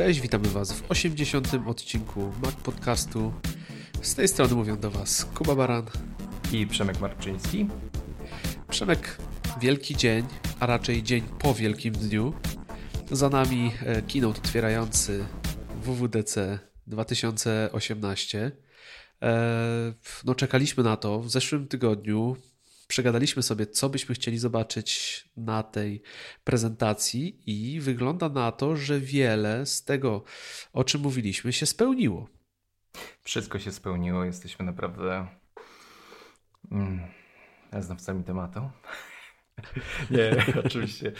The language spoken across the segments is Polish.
Cześć, witamy Was w 80. odcinku Mac Podcastu. Z tej strony mówią do Was Kuba Baran i Przemek Marczyński. Przemek, wielki dzień, a raczej dzień po wielkim dniu. Za nami e, keynote otwierający WWDC 2018. E, no, czekaliśmy na to w zeszłym tygodniu przegadaliśmy sobie, co byśmy chcieli zobaczyć na tej prezentacji, i wygląda na to, że wiele z tego, o czym mówiliśmy, się spełniło. Wszystko się spełniło. Jesteśmy naprawdę mm, znawcami tematu. nie, oczywiście.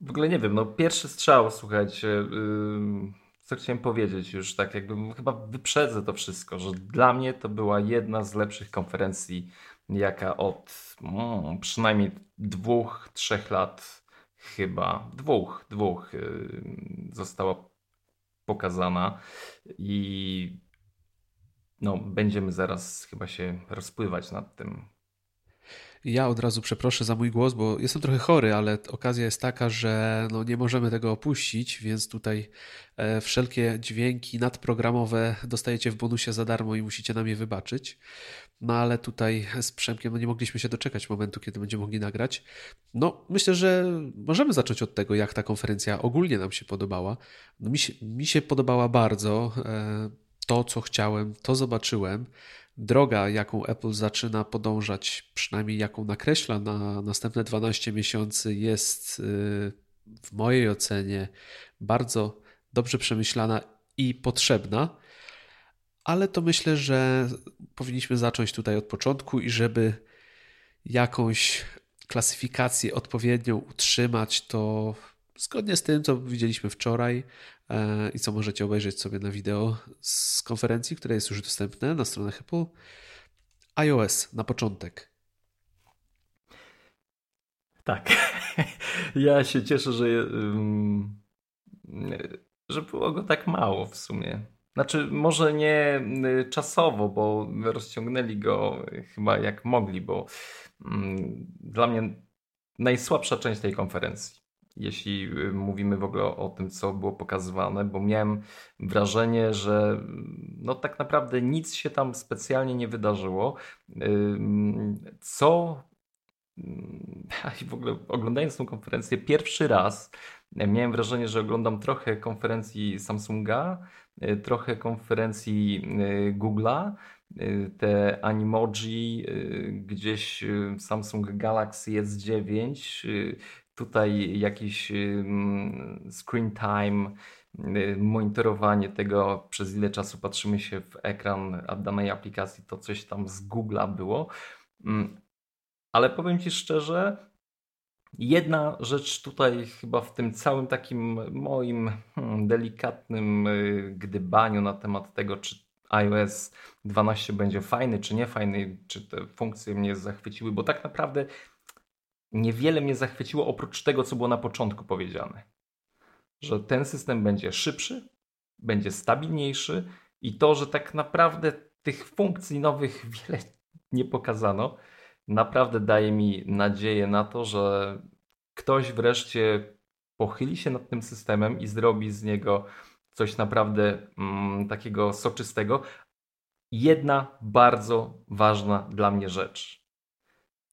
W ogóle nie wiem, no pierwszy strzał, słuchajcie, co chciałem powiedzieć już, tak jakby chyba wyprzedzę to wszystko, że dla mnie to była jedna z lepszych konferencji jaka od mm, przynajmniej dwóch, trzech lat chyba, dwóch, dwóch yy, została pokazana i no, będziemy zaraz chyba się rozpływać nad tym, ja od razu przeproszę za mój głos, bo jestem trochę chory, ale okazja jest taka, że no nie możemy tego opuścić, więc tutaj e, wszelkie dźwięki nadprogramowe dostajecie w bonusie za darmo i musicie nam je wybaczyć. No ale tutaj z Przemkiem no nie mogliśmy się doczekać momentu, kiedy będziemy mogli nagrać. No myślę, że możemy zacząć od tego, jak ta konferencja ogólnie nam się podobała. No, mi, się, mi się podobała bardzo. E, to, co chciałem, to zobaczyłem droga, jaką Apple zaczyna podążać, przynajmniej jaką nakreśla na następne 12 miesięcy, jest y, w mojej ocenie bardzo dobrze przemyślana i potrzebna. Ale to myślę, że powinniśmy zacząć tutaj od początku i żeby jakąś klasyfikację odpowiednią utrzymać, to zgodnie z tym, co widzieliśmy wczoraj, E, i co możecie obejrzeć sobie na wideo z konferencji, które jest już dostępne na stronach Apple. iOS na początek. Tak. Ja się cieszę, że, że było go tak mało w sumie. Znaczy, może nie y, czasowo, bo rozciągnęli go chyba jak mogli, bo dla mnie najsłabsza część tej konferencji jeśli y, mówimy w ogóle o tym, co było pokazywane, bo miałem wrażenie, że no tak naprawdę nic się tam specjalnie nie wydarzyło. Co i w ogóle oglądając tę konferencję pierwszy raz, miałem wrażenie, że oglądam trochę konferencji Samsunga, y, trochę konferencji y, Google'a, te Animoji, gdzieś Samsung Galaxy S9, tutaj jakiś screen time, y, monitorowanie tego, przez ile czasu patrzymy się w ekran danej aplikacji, to coś tam z Google'a było. Mm, ale powiem Ci szczerze, jedna rzecz tutaj chyba w tym całym takim moim hmm, delikatnym y, gdybaniu na temat tego, czy iOS 12 będzie fajny, czy nie fajny, czy te funkcje mnie zachwyciły, bo tak naprawdę niewiele mnie zachwyciło oprócz tego, co było na początku powiedziane. Że ten system będzie szybszy, będzie stabilniejszy i to, że tak naprawdę tych funkcji nowych wiele nie pokazano, naprawdę daje mi nadzieję na to, że ktoś wreszcie pochyli się nad tym systemem i zrobi z niego coś naprawdę mm, takiego soczystego. Jedna bardzo ważna dla mnie rzecz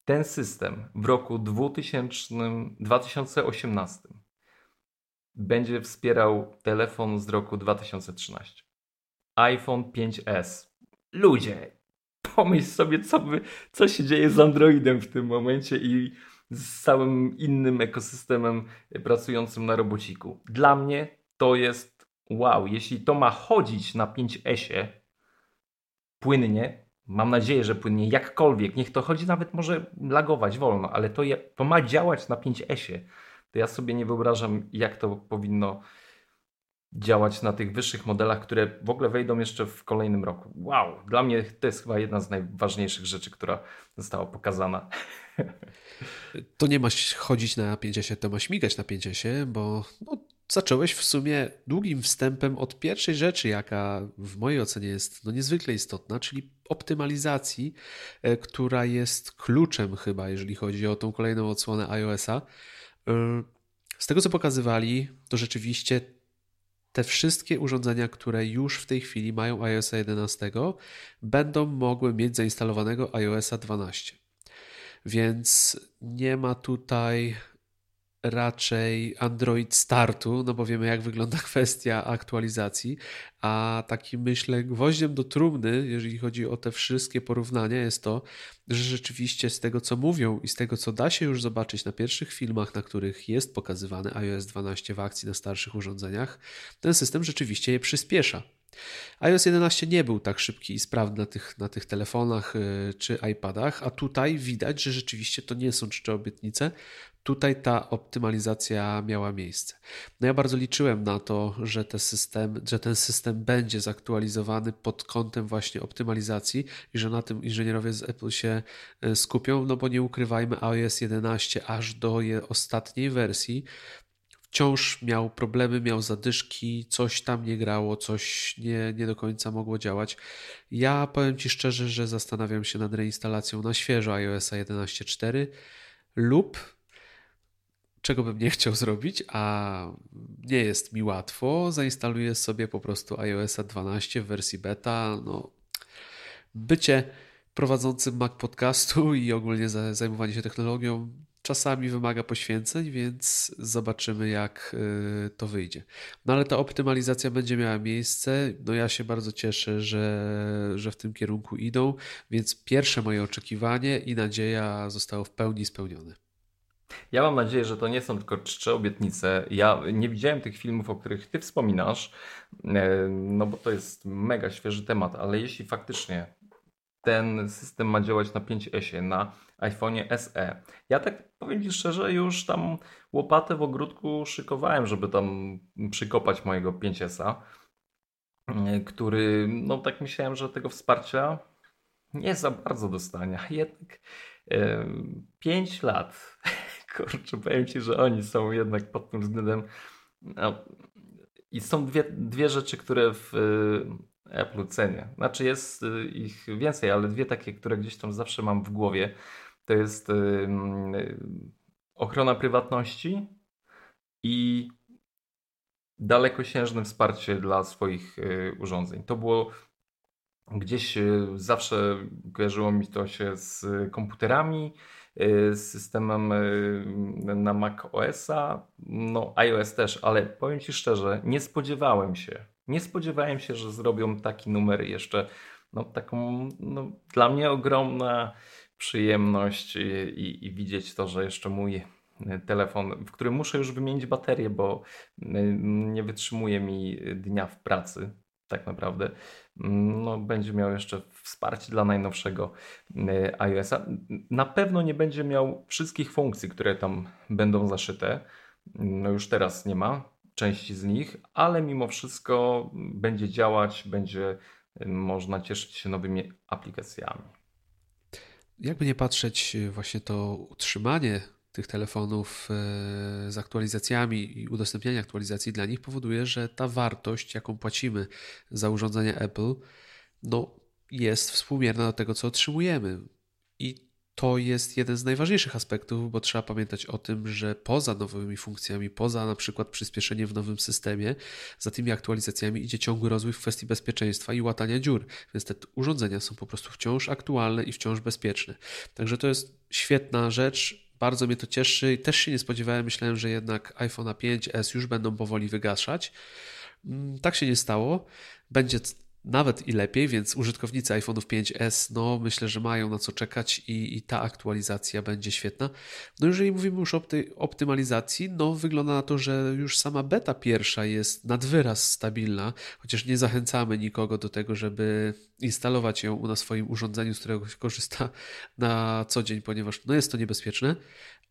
ten system w roku 2000, 2018 będzie wspierał telefon z roku 2013. iPhone 5S. Ludzie, pomyśl sobie, co, by, co się dzieje z Androidem w tym momencie i z całym innym ekosystemem pracującym na robociku. Dla mnie to jest wow. Jeśli to ma chodzić na 5S płynnie, Mam nadzieję, że płynnie jakkolwiek. Niech to chodzi nawet może lagować wolno, ale to, to ma działać na 5S-ie. To ja sobie nie wyobrażam, jak to powinno działać na tych wyższych modelach, które w ogóle wejdą jeszcze w kolejnym roku. Wow, dla mnie to jest chyba jedna z najważniejszych rzeczy, która została pokazana. To nie ma chodzić na 5S, to ma śmigać na 5S, bo no, zacząłeś w sumie długim wstępem od pierwszej rzeczy, jaka w mojej ocenie jest no niezwykle istotna, czyli optymalizacji, e, która jest kluczem chyba, jeżeli chodzi o tą kolejną odsłonę iOS-a. E, Z tego co pokazywali, to rzeczywiście te wszystkie urządzenia, które już w tej chwili mają iOS 11, będą mogły mieć zainstalowanego iOS 12. Więc nie ma tutaj raczej Android startu, no bo wiemy jak wygląda kwestia aktualizacji, a takim myślę gwoździem do trumny, jeżeli chodzi o te wszystkie porównania, jest to, że rzeczywiście z tego co mówią i z tego co da się już zobaczyć na pierwszych filmach, na których jest pokazywany iOS 12 w akcji na starszych urządzeniach, ten system rzeczywiście je przyspiesza iOS 11 nie był tak szybki i sprawny na tych, na tych telefonach y, czy iPadach, a tutaj widać, że rzeczywiście to nie są czcze obietnice. Tutaj ta optymalizacja miała miejsce. No ja bardzo liczyłem na to, że, te system, że ten system będzie zaktualizowany pod kątem właśnie optymalizacji i że na tym inżynierowie z Apple się y, skupią, no bo nie ukrywajmy, iOS 11 aż do ostatniej wersji wciąż miał problemy, miał zadyszki, coś tam nie grało, coś nie, nie do końca mogło działać. Ja powiem Ci szczerze, że zastanawiam się nad reinstalacją na świeżo iOS 11.4 lub czego bym nie chciał zrobić, a nie jest mi łatwo, zainstaluję sobie po prostu iOS 12 w wersji beta. No, bycie prowadzącym Mac podcastu i ogólnie zajmowanie się technologią czasami wymaga poświęceń, więc zobaczymy, jak y, to wyjdzie. No ale ta optymalizacja będzie miała miejsce. No ja się bardzo cieszę, że, że w tym kierunku idą, więc pierwsze moje oczekiwanie i nadzieja zostało w pełni spełnione. Ja mam nadzieję, że to nie są tylko czcze obietnice. Ja nie widziałem tych filmów, o których ty wspominasz, e, no bo to jest mega świeży temat, ale jeśli faktycznie ten system ma działać na 5S, na iPhone'ie SE. Ja tak powiem Ci szczerze, już tam łopatę w ogródku szykowałem, żeby tam przykopać mojego 5S, który, no tak myślałem, że tego wsparcia nie za bardzo dostania. Jednak e, 5 lat. Kurczę, powiem Ci, że oni są jednak pod tym względem. No, I są dwie, dwie rzeczy, które w Apple cenię. Znaczy jest y, ich więcej, ale dwie takie, które gdzieś tam zawsze mam w głowie. To jest y, ochrona prywatności i dalekosiężne wsparcie dla swoich y, urządzeń. To było gdzieś zawsze kojarzyło mi to się z komputerami, z systemem na Mac OS-a, no iOS też, ale powiem Ci szczerze, nie spodziewałem się, nie spodziewałem się, że zrobią taki numer jeszcze. No, taką no, dla mnie ogromna przyjemność i, i, widzieć to, że jeszcze mój e, telefon, w którym muszę już wymienić baterię, bo e, nie wytrzymuje mi dnia w pracy, tak naprawdę. No, będzie miał jeszcze wsparcie dla najnowszego e, iOS-a. Na pewno nie będzie miał wszystkich funkcji, które tam będą zaszyte. No już teraz nie ma, części z nich, ale mimo wszystko będzie działać, będzie y, można cieszyć się nowymi aplikacjami. Jakby nie patrzeć, y, właśnie to utrzymanie tych telefonów y, z aktualizacjami i udostępnianie aktualizacji dla nich powoduje, że ta wartość, jaką płacimy za urządzenia Apple, no, jest współmierna do tego, co otrzymujemy. I to jest jeden z najważniejszych aspektów, bo trzeba pamiętać o tym, że poza nowymi funkcjami, poza na przykład przyspieszeniem w nowym systemie, za tymi aktualizacjami idzie ciągły rozwój w kwestii bezpieczeństwa i łatania dziur. Więc te urządzenia są po prostu wciąż aktualne i wciąż bezpieczne. Także to jest świetna rzecz. Bardzo mnie to cieszy i też się nie spodziewałem. Myślałem, że jednak iPhone 5s już będą powoli wygaszać. Mm, tak się nie stało. Będzie nawet i lepiej, więc użytkownicy iPhone'ów 5S, no myślę, że mają na co czekać i, i, ta aktualizacja będzie świetna. No jeżeli mówimy już o tej optymalizacji, no wygląda na to, że już sama beta pierwsza jest nad wyraz stabilna, chociaż nie zachęcamy nikogo do tego, żeby instalować ją na swoim urządzeniu, z którego korzysta na co dzień, ponieważ no jest to niebezpieczne,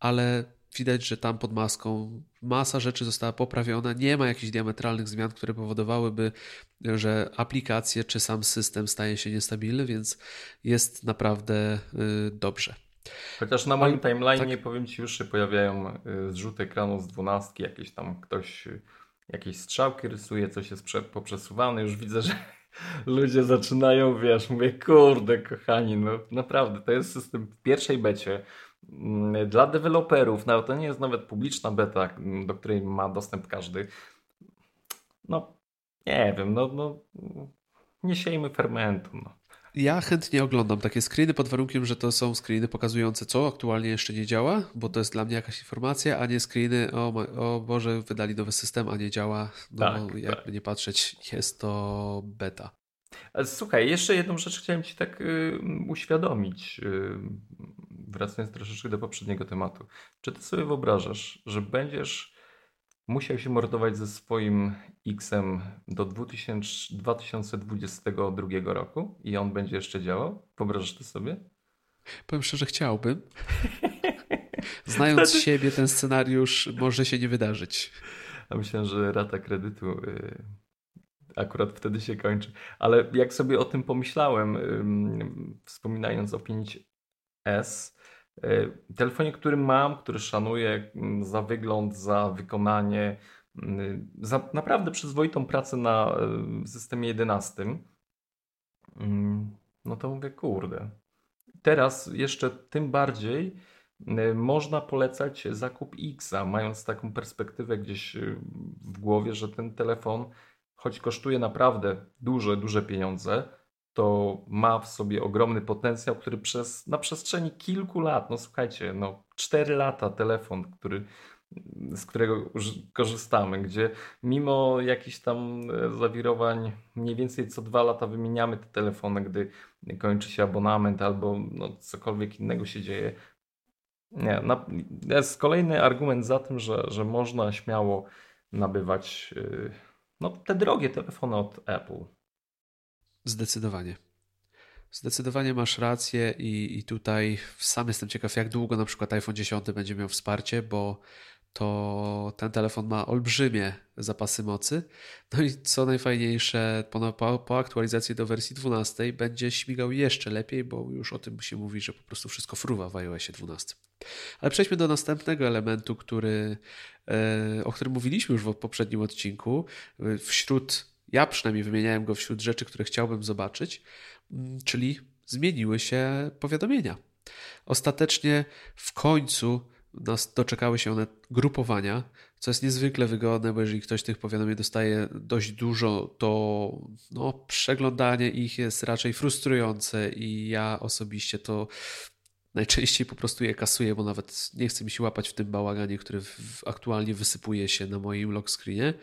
ale widać, że tam pod maską masa rzeczy została poprawiona. Nie ma jakichś diametralnych zmian, które powodowałyby, że aplikacje czy sam system staje się niestabilny, więc jest naprawdę y, dobrze. Chociaż na moim timeline, tak. powiem Ci, już się pojawiają y, zrzuty ekranu z dwunastki, jakieś tam ktoś y, jakieś strzałki rysuje, coś jest poprzesuwane, już widzę, że ludzie zaczynają, wiesz, mówię, kurde kochani, no naprawdę, to jest system w pierwszej becie, dla deweloperów, no to nie jest nawet publiczna beta, do której ma dostęp każdy. No, nie wiem, no, no nie siejmy fermentu. No. Ja chętnie oglądam takie screeny pod warunkiem, że to są screeny pokazujące, co aktualnie jeszcze nie działa, bo to jest dla mnie jakaś informacja, a nie screeny, o, o Boże, wydali nowy system, a nie działa. No, tak, jakby tak. nie patrzeć, jest to beta. Słuchaj, jeszcze jedną rzecz chciałem Ci tak y, uświadomić, y, wracając troszeczkę do poprzedniego tematu. Czy Ty sobie wyobrażasz, że będziesz musiał się mordować ze swoim X-em do 2000, 2022 roku i on będzie jeszcze działał? Wyobrażasz to sobie? Powiem szczerze, chciałbym. Znając siebie, ten scenariusz może się nie wydarzyć. A myślę, że rata kredytu y, akurat wtedy się kończy. Ale jak sobie o tym pomyślałem, wspominając o 5S, y, telefonie, który mam, który szanuję mm, za wygląd, za wykonanie, mm, za naprawdę przyzwoitą pracę na y, systemie 11, mm, no to mówię, kurde. Teraz jeszcze tym bardziej można polecać zakup X, mając taką perspektywę gdzieś w głowie, że ten telefon choć kosztuje naprawdę duże, duże pieniądze, to ma w sobie ogromny potencjał, który przez, na przestrzeni kilku lat, no słuchajcie, no 4 lata telefon, który, z którego korzystamy, gdzie mimo jakichś tam e, zawirowań mniej więcej co dwa lata wymieniamy te telefony, gdy kończy się abonament albo no, cokolwiek innego się dzieje. Nie, na, jest kolejny argument za tym, że, że można śmiało nabywać yy, no, te drogie telefony od Apple. Zdecydowanie. Zdecydowanie masz rację i, i tutaj sam jestem ciekaw, jak długo na przykład iPhone 10 będzie miał wsparcie, bo to ten telefon ma olbrzymie zapasy mocy. No i co najfajniejsze, po, po, aktualizacji do wersji 12 będzie śmigał jeszcze lepiej, bo już o tym się mówi, że po prostu wszystko fruwa w iOSie 12. Ale przejdźmy do następnego elementu, który, e, o którym mówiliśmy już w poprzednim odcinku. Wśród, ja przynajmniej wymieniałem go wśród rzeczy, które chciałbym zobaczyć, mm, czyli zmieniły się powiadomienia. Ostatecznie w końcu nas doczekały się one grupowania, co jest niezwykle wygodne, bo jeżeli ktoś tych powiadomień dostaje dość dużo, to no, przeglądanie ich jest raczej frustrujące i ja osobiście to najczęściej po prostu je kasuję, bo nawet nie chcę mi się łapać w tym bałaganie, który aktualnie wysypuje się na moim lock screenie.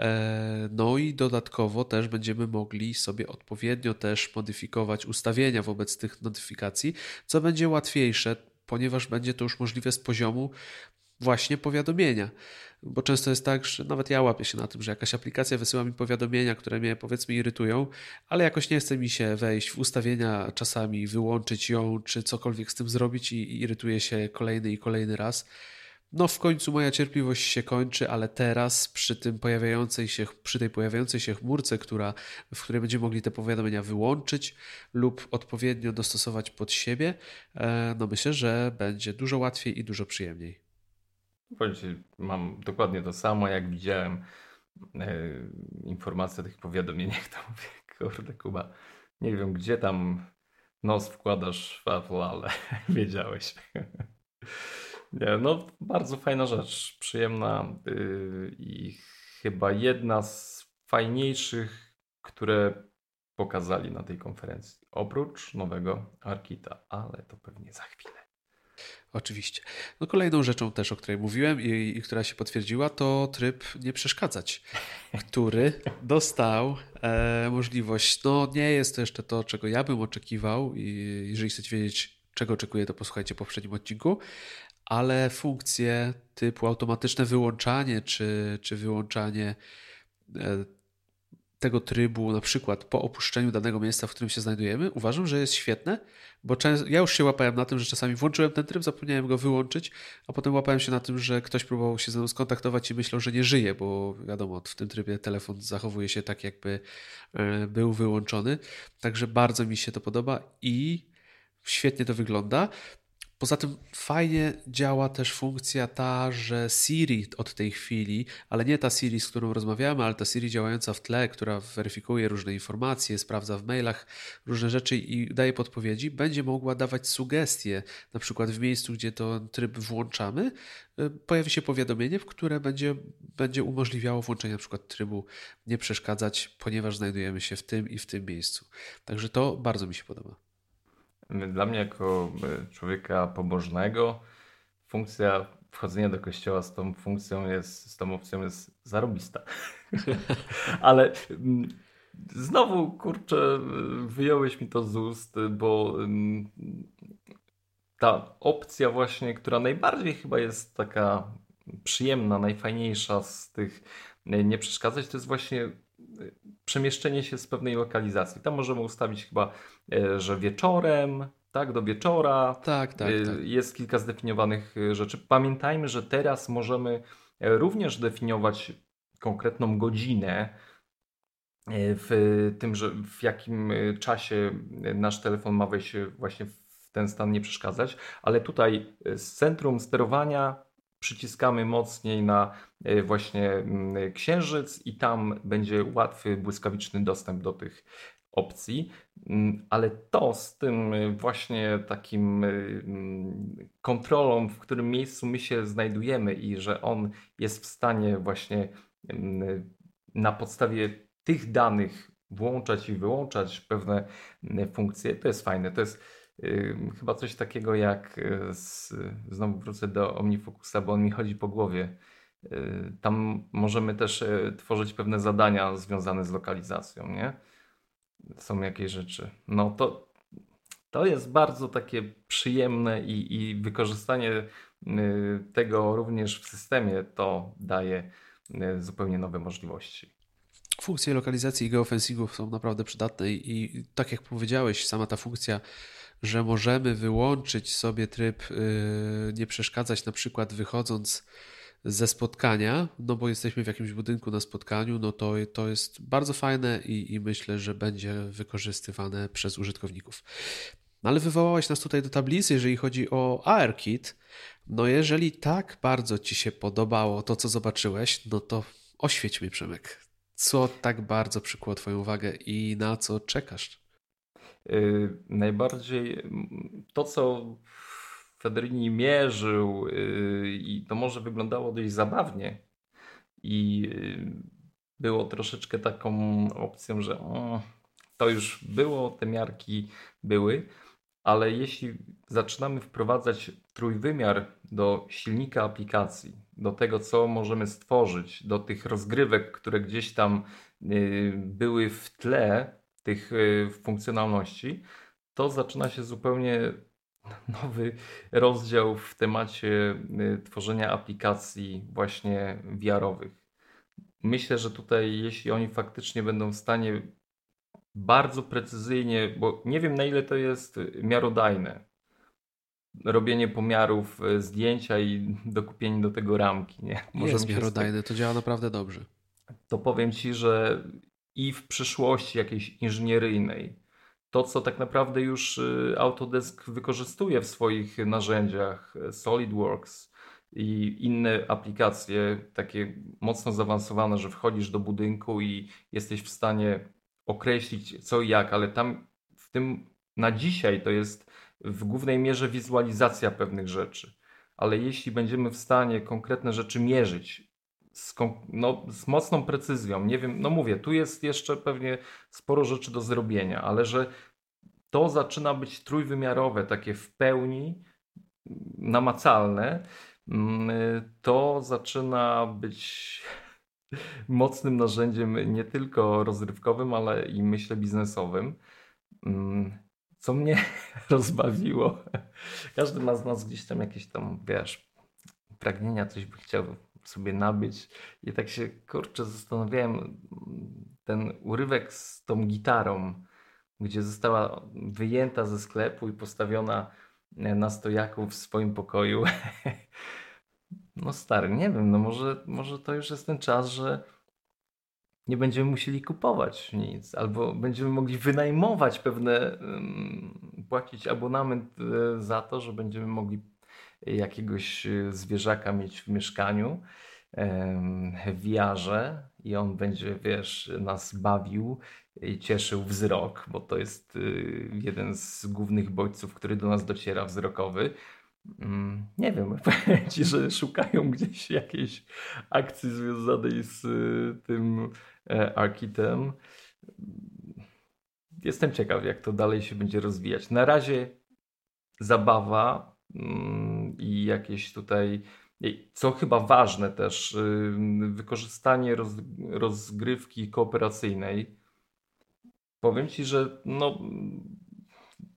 E, no i dodatkowo też będziemy mogli sobie odpowiednio też modyfikować ustawienia wobec tych notyfikacji, co będzie łatwiejsze ponieważ będzie to już możliwe z poziomu właśnie powiadomienia. Bo często jest tak, że nawet ja łapię się na tym, że jakaś aplikacja wysyła mi powiadomienia, które mnie powiedzmy irytują, ale jakoś nie chce mi się wejść w ustawienia, czasami wyłączyć ją, czy cokolwiek z tym zrobić i irytuje się kolejny i kolejny raz. No w końcu moja cierpliwość się kończy, ale teraz przy tym pojawiającej się, przy tej pojawiającej się chmurce, która, w której będziemy mogli te powiadomienia wyłączyć lub odpowiednio dostosować pod siebie, e, no myślę, że będzie dużo łatwiej i dużo przyjemniej. Mam dokładnie to samo, jak widziałem e, informacje o tych powiadomieniach, to mówię, kurde Kuba, nie wiem gdzie tam nos wkładasz w ale wiedziałeś. Nie, no bardzo fajna rzecz, przyjemna yy, i chyba jedna z fajniejszych, które pokazali na tej konferencji. Oprócz nowego Arkita, ale to pewnie za chwilę. Oczywiście. No kolejną rzeczą też, o której mówiłem i, i która się potwierdziła, to tryb nie przeszkadzać, który dostał e, możliwość, no nie jest to jeszcze to, czego ja bym oczekiwał i jeżeli chcecie wiedzieć, czego oczekuję, to posłuchajcie poprzednim odcinku, ale funkcje typu automatyczne wyłączanie czy, czy wyłączanie e, tego trybu, na przykład po opuszczeniu danego miejsca, w którym się znajdujemy, uważam, że jest świetne, bo ja już się łapałem na tym, że czasami włączyłem ten tryb, zapomniałem go wyłączyć, a potem łapałem się na tym, że ktoś próbował się ze mną skontaktować i myślał, że nie żyje, bo wiadomo, w tym trybie telefon zachowuje się tak, jakby e, był wyłączony. Także bardzo mi się to podoba i świetnie to wygląda. Poza tym fajnie działa też funkcja ta, że Siri od tej chwili, ale nie ta Siri, z którą rozmawiamy, ale ta Siri działająca w tle, która weryfikuje różne informacje, sprawdza w mailach różne rzeczy i daje podpowiedzi, będzie mogła dawać sugestie, na przykład w miejscu, gdzie to tryb włączamy, y, pojawi się powiadomienie, które będzie, będzie umożliwiało włączenie na przykład trybu nie przeszkadzać, ponieważ znajdujemy się w tym i w tym miejscu. Także to bardzo mi się podoba. Dla mnie, jako e, człowieka pobożnego, funkcja wchodzenia do kościoła z tą funkcją jest, z tą opcją jest zarobista. Ale mm, znowu, kurczę, wyjąłeś mi to z ust, bo mm, ta opcja właśnie, która najbardziej chyba jest taka przyjemna, najfajniejsza z tych nie przeszkadzać, to jest właśnie przemieszczenie się z pewnej lokalizacji. Tam możemy ustawić chyba, e, że wieczorem, tak, do wieczora. Tak, tak, e, tak. Jest kilka zdefiniowanych e, rzeczy. Pamiętajmy, że teraz możemy również definiować konkretną godzinę w tym, że w jakim czasie nasz telefon ma wejść właśnie w ten stan nie przeszkadzać, ale tutaj z centrum sterowania przyciskamy mocniej na właśnie mm, księżyc i tam będzie łatwy, błyskawiczny dostęp do tych opcji, mm, ale to z tym e, właśnie takim mm, kontrolą, w którym miejscu my się znajdujemy i że on jest w stanie właśnie na podstawie tych danych włączać i wyłączać pewne funkcje, to jest fajne. To jest chyba coś takiego jak, y, z, znowu wrócę do OmniFocusa, bo on mi chodzi po głowie. Y, tam możemy też y, tworzyć pewne zadania związane z lokalizacją, nie? Są jakieś rzeczy. No to, to jest bardzo takie przyjemne i, i wykorzystanie tego również w systemie to daje zupełnie nowe możliwości. Funkcje lokalizacji i geofencingu są naprawdę przydatne i, i tak jak powiedziałeś, sama ta funkcja że możemy wyłączyć sobie tryb yy, nie przeszkadzać, na przykład wychodząc ze spotkania, no bo jesteśmy w jakimś budynku na spotkaniu, no to, to jest bardzo fajne i, i myślę, że będzie wykorzystywane przez użytkowników. No ale wywołałeś nas tutaj do tablicy, jeżeli chodzi o ARKit. No jeżeli tak bardzo Ci się podobało to, co zobaczyłeś, no to oświeć mnie, Przemek. Co tak bardzo przykuło Twoją uwagę i na co czekasz? Y, najbardziej to, co Federini mierzył y, i to może wyglądało dość zabawnie. I y, było troszeczkę taką opcją, że o, to już było, te miarki były, ale jeśli zaczynamy wprowadzać trójwymiar do silnika aplikacji, do tego, co możemy stworzyć, do tych rozgrywek, które gdzieś tam były w tle, tych y, funkcjonalności, to zaczyna się zupełnie nowy rozdział w temacie y, tworzenia aplikacji właśnie VR-owych. Myślę, że tutaj, jeśli oni faktycznie będą w stanie bardzo precyzyjnie, bo nie wiem na ile to jest miarodajne, robienie pomiarów y, zdjęcia i dokupienie do tego ramki. Nie? Może jest miarodajne, to działa naprawdę dobrze. To powiem Ci, że i w przyszłości jakiejś inżynieryjnej. To, co tak naprawdę już y, Autodesk wykorzystuje w swoich narzędziach, y, SolidWorks i inne aplikacje, takie mocno zaawansowane, że wchodzisz do budynku i jesteś w stanie określić co i jak, ale tam w tym na dzisiaj to jest w głównej mierze wizualizacja pewnych rzeczy. Ale jeśli będziemy w stanie konkretne rzeczy mierzyć, z, no, z mocną precyzją. Nie wiem, no mówię, tu jest jeszcze pewnie sporo rzeczy do zrobienia, ale że to zaczyna być trójwymiarowe, takie w pełni namacalne, mm, to zaczyna być mocnym narzędziem nie tylko rozrywkowym, ale i myślę biznesowym. Mm, co mnie rozbawiło. Każdy ma z nas gdzieś tam jakieś tam, wiesz, pragnienia, coś by chciał sobie nabyć. I tak się kurczę zastanawiałem, ten urywek z tą gitarą, gdzie została wyjęta ze sklepu i postawiona na stojaku w swoim pokoju. No stary, nie wiem, no może, może to już jest ten czas, że nie będziemy musieli kupować nic, albo będziemy mogli wynajmować pewne, płacić abonament e, za to, że będziemy mogli jakiegoś e, zwierzaka mieć w mieszkaniu w wiarze i on będzie, wiesz, nas bawił i cieszył wzrok, bo to jest y, jeden z głównych bodźców, który do nas dociera wzrokowy. Mm, nie wiem, powiem Ci, że szukają gdzieś jakiejś akcji związanej z y, tym e, Arkitem. Jestem ciekaw, jak to dalej się będzie rozwijać. Na razie zabawa i jakieś tutaj co chyba ważne też, wykorzystanie roz, rozgrywki kooperacyjnej. Powiem Ci, że no,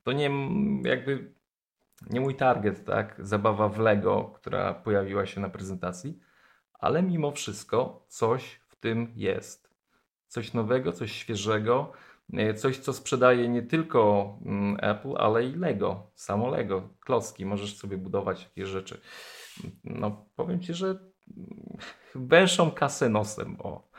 to nie jakby nie mój target, tak? Zabawa w Lego, która pojawiła się na prezentacji, ale mimo wszystko coś w tym jest. Coś nowego, coś świeżego, coś, co sprzedaje nie tylko mm, Apple, ale i Lego, samo Lego, klocki, możesz sobie budować jakieś rzeczy no powiem Ci, że węszą kasę nosem. O.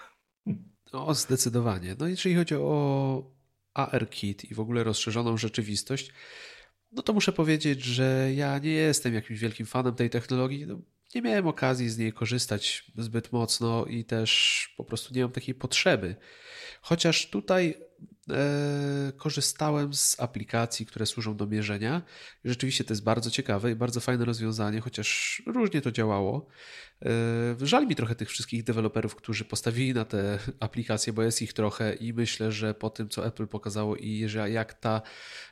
No, zdecydowanie. No jeżeli chodzi o AR-Kit i w ogóle rozszerzoną rzeczywistość, no to muszę powiedzieć, że ja nie jestem jakimś wielkim fanem tej technologii. No, nie miałem okazji z niej korzystać zbyt mocno i też po prostu nie mam takiej potrzeby. Chociaż tutaj e, korzystałem z aplikacji, które służą do mierzenia. Rzeczywiście to jest bardzo ciekawe i bardzo fajne rozwiązanie, chociaż różnie to działało. E, żal mi trochę tych wszystkich deweloperów, którzy postawili na te aplikacje, bo jest ich trochę i myślę, że po tym, co Apple pokazało i że jak ta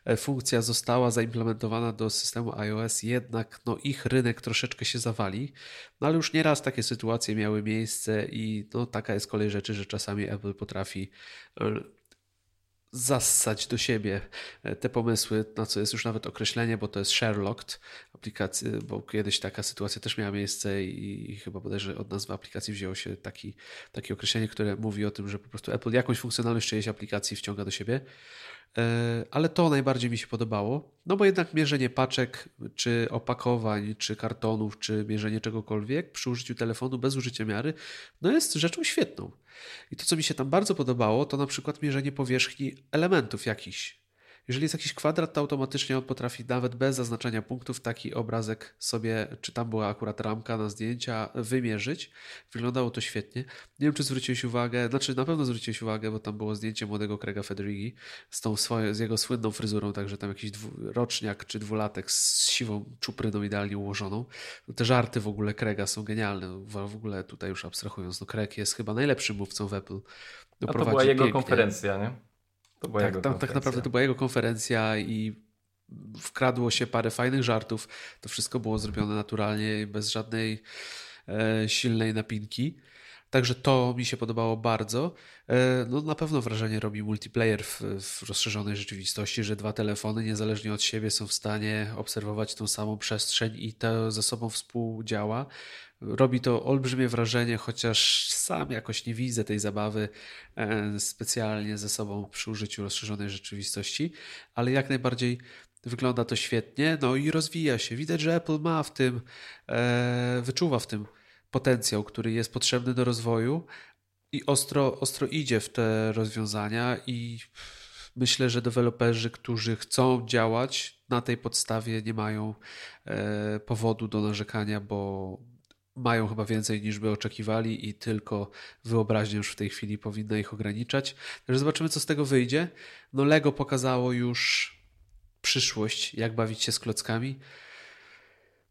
e, funkcja została zaimplementowana do systemu iOS, jednak no, ich rynek troszeczkę się zawali. No ale już nieraz takie sytuacje miały miejsce i no, taka jest kolej rzeczy, że czasami Apple potrafi e, zassać do siebie e, te pomysły, na co jest już nawet określenie, bo to jest Sherlocked aplikacji, bo kiedyś taka sytuacja też miała miejsce i, i chyba bodajże od nazwy aplikacji wzięło się taki, takie określenie, które mówi o tym, że po prostu Apple jakąś funkcjonalność czyjejś aplikacji wciąga do siebie. E, ale to najbardziej mi się podobało, no bo jednak mierzenie paczek, czy opakowań, czy kartonów, czy mierzenie czegokolwiek przy użyciu telefonu bez użycia miary, no jest rzeczą świetną. I to, co mi się tam bardzo podobało, to na przykład mierzenie powierzchni elementów jakichś. Jeżeli jest jakiś kwadrat, to automatycznie on potrafi nawet bez zaznaczania punktów taki obrazek sobie, czy tam była akurat ramka na zdjęcia, wymierzyć. Wyglądało to świetnie. Nie wiem, czy zwróciłeś uwagę, znaczy na pewno zwróciłeś uwagę, bo tam było zdjęcie młodego Craiga Federighi z, tą swoją, z jego słynną fryzurą, także tam jakiś roczniak czy dwulatek z siwą czupryną idealnie ułożoną. No, te żarty w ogóle Craiga są genialne. W ogóle tutaj już abstrahując, no Craig jest chyba najlepszym mówcą w Apple. No, to była jego pięknie. konferencja, nie? To była tak, tam, tak naprawdę to była jego konferencja i wkradło się parę fajnych żartów. To wszystko było zrobione naturalnie, bez żadnej e, silnej napinki. Także to mi się podobało bardzo. E, no, na pewno wrażenie robi multiplayer w, w, rozszerzonej rzeczywistości, że dwa telefony niezależnie od siebie są w stanie obserwować tą samą przestrzeń i to ze sobą współdziała. Robi to olbrzymie wrażenie, chociaż sam jakoś nie widzę tej zabawy e, specjalnie ze sobą przy użyciu rozszerzonej rzeczywistości, ale jak najbardziej wygląda to świetnie, no i rozwija się. Widać, że Apple ma w tym, e, wyczuwa w tym potencjał, który jest potrzebny do rozwoju i ostro, ostro idzie w te rozwiązania i myślę, że deweloperzy, którzy chcą działać na tej podstawie nie mają e, powodu do narzekania, bo mają chyba więcej niż by oczekiwali i tylko wyobraźnia już w tej chwili powinna ich ograniczać. Także zobaczymy, co z tego wyjdzie. No Lego pokazało już przyszłość, jak bawić się z klockami.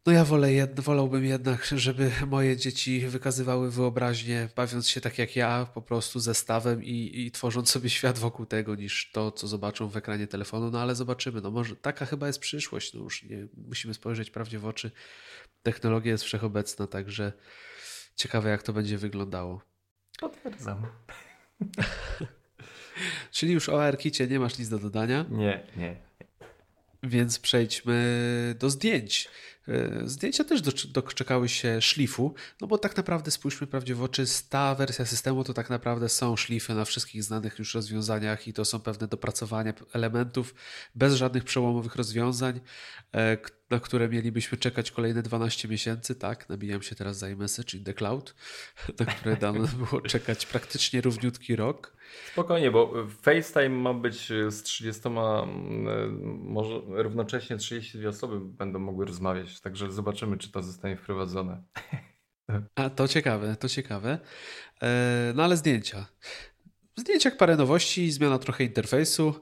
No ja wolę wolałbym jednak, żeby moje dzieci wykazywały wyobraźnię, bawiąc się tak jak ja, po prostu zestawem i, i tworząc sobie świat wokół tego, niż to, co zobaczą w ekranie telefonu. No ale zobaczymy. No może taka chyba jest przyszłość. No już nie, musimy spojrzeć prawdzie w oczy. Technologia jest wszechobecna, także ciekawe, jak to będzie wyglądało. Potwierdzam. Czyli już o ARKicie nie masz nic do dodania? Nie, nie. Więc przejdźmy do zdjęć. E, zdjęcia też doczekały się szlifu, no bo tak naprawdę spójrzmy prawdzie w oczy, ta wersja systemu to tak naprawdę są szlify na wszystkich znanych już rozwiązaniach i to są pewne dopracowania elementów bez żadnych przełomowych rozwiązań, e, na które mielibyśmy czekać kolejne 12 miesięcy, tak, nabijam się teraz za iMessage in the cloud, na które dano było czekać praktycznie równiutki rok. Spokojnie, bo FaceTime ma być z 30, może równocześnie 32 osoby będą mogły rozmawiać, także zobaczymy, czy to zostanie wprowadzone. A to ciekawe, to ciekawe. E, no ale zdjęcia. Zdjęciach parę nowości, zmiana trochę interfejsu.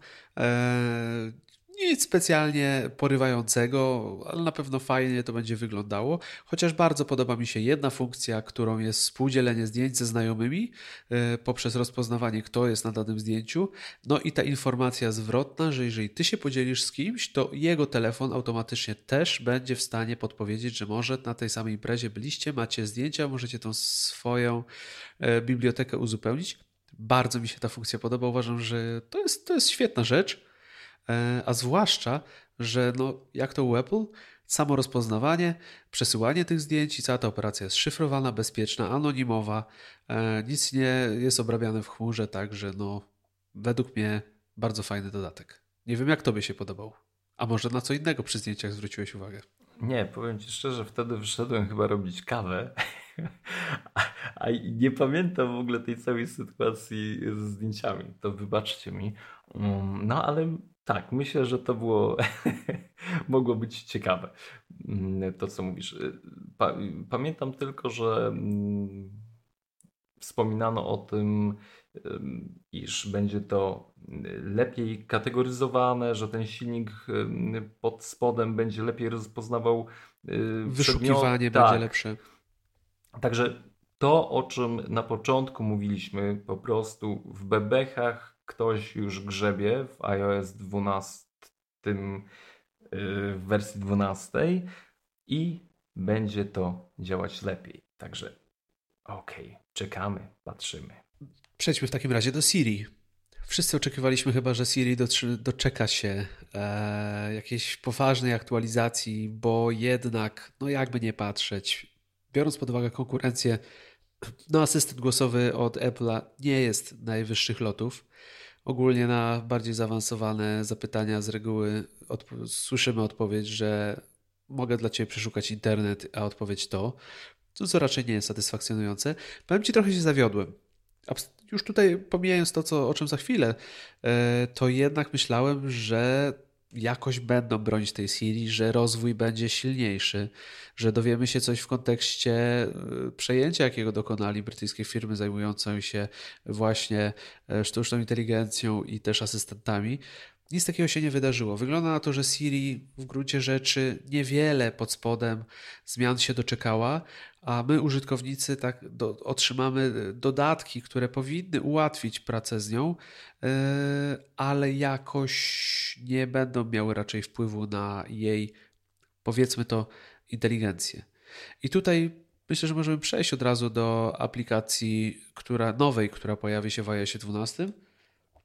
E, nic specjalnie porywającego, ale na pewno fajnie to będzie wyglądało. Chociaż bardzo podoba mi się jedna funkcja, którą jest współdzielenie zdjęć ze znajomymi yy, poprzez rozpoznawanie, kto jest na danym zdjęciu. No i ta informacja zwrotna, że jeżeli ty się podzielisz z kimś, to jego telefon automatycznie też będzie w stanie podpowiedzieć, że może na tej samej imprezie byliście, macie zdjęcia, możecie tą swoją yy, bibliotekę uzupełnić. Bardzo mi się ta funkcja podoba. Uważam, że to jest, to jest świetna rzecz. E, a zwłaszcza, że no, jak to u Apple, samo rozpoznawanie, przesyłanie tych zdjęć i cała ta operacja jest szyfrowana, bezpieczna, anonimowa, e, nic nie jest obrabiane w chmurze, także no, według mnie bardzo fajny dodatek. Nie wiem, jak tobie się podobał. A może na co innego przy zdjęciach zwróciłeś uwagę? Nie, powiem ci szczerze, wtedy wyszedłem chyba robić kawę. A, a nie pamiętam w ogóle tej całej sytuacji z zdjęciami. To wybaczcie mi. Mm, no ale tak, myślę, że to było mogło być ciekawe. Mm, to, co mówisz. Y, pamiętam tylko, że mm, wspominano o tym, iż będzie to lepiej kategoryzowane, że ten silnik pod spodem będzie lepiej rozpoznawał y, wyszukiwanie tak. będzie lepsze. Także to, o czym na początku mówiliśmy, po prostu w bebechach ktoś już grzebie w iOS 12 y, w wersji 12 i będzie to działać lepiej. Także okej, okay, czekamy, patrzymy. Przejdźmy w takim razie do Siri. Wszyscy oczekiwaliśmy chyba, że Siri doczeka się e, jakiejś poważnej aktualizacji, bo jednak, no jakby nie patrzeć, biorąc pod uwagę konkurencję, no asystent głosowy od Apple'a nie jest najwyższych lotów. Ogólnie na bardziej zaawansowane zapytania z reguły słyszymy odpowiedź, że mogę dla Ciebie przeszukać internet, a odpowiedź to, co raczej nie jest satysfakcjonujące. Powiem Ci, trochę się zawiodłem. Już tutaj pomijając to, co, o czym za chwilę, e, to jednak myślałem, że jakoś będą bronić tej Siri, że rozwój będzie silniejszy, że dowiemy się coś w kontekście e, przejęcia, jakiego dokonali brytyjskie firmy zajmujące się właśnie e, sztuczną inteligencją i też asystentami. Nic takiego się nie wydarzyło. Wygląda na to, że Siri w gruncie rzeczy niewiele pod spodem zmian się doczekała, a my, użytkownicy, tak do, otrzymamy dodatki, które powinny ułatwić pracę z nią, yy, ale jakoś nie będą miały raczej wpływu na jej, powiedzmy to, inteligencję. I tutaj myślę, że możemy przejść od razu do aplikacji która, nowej, która pojawi się w iOS 12,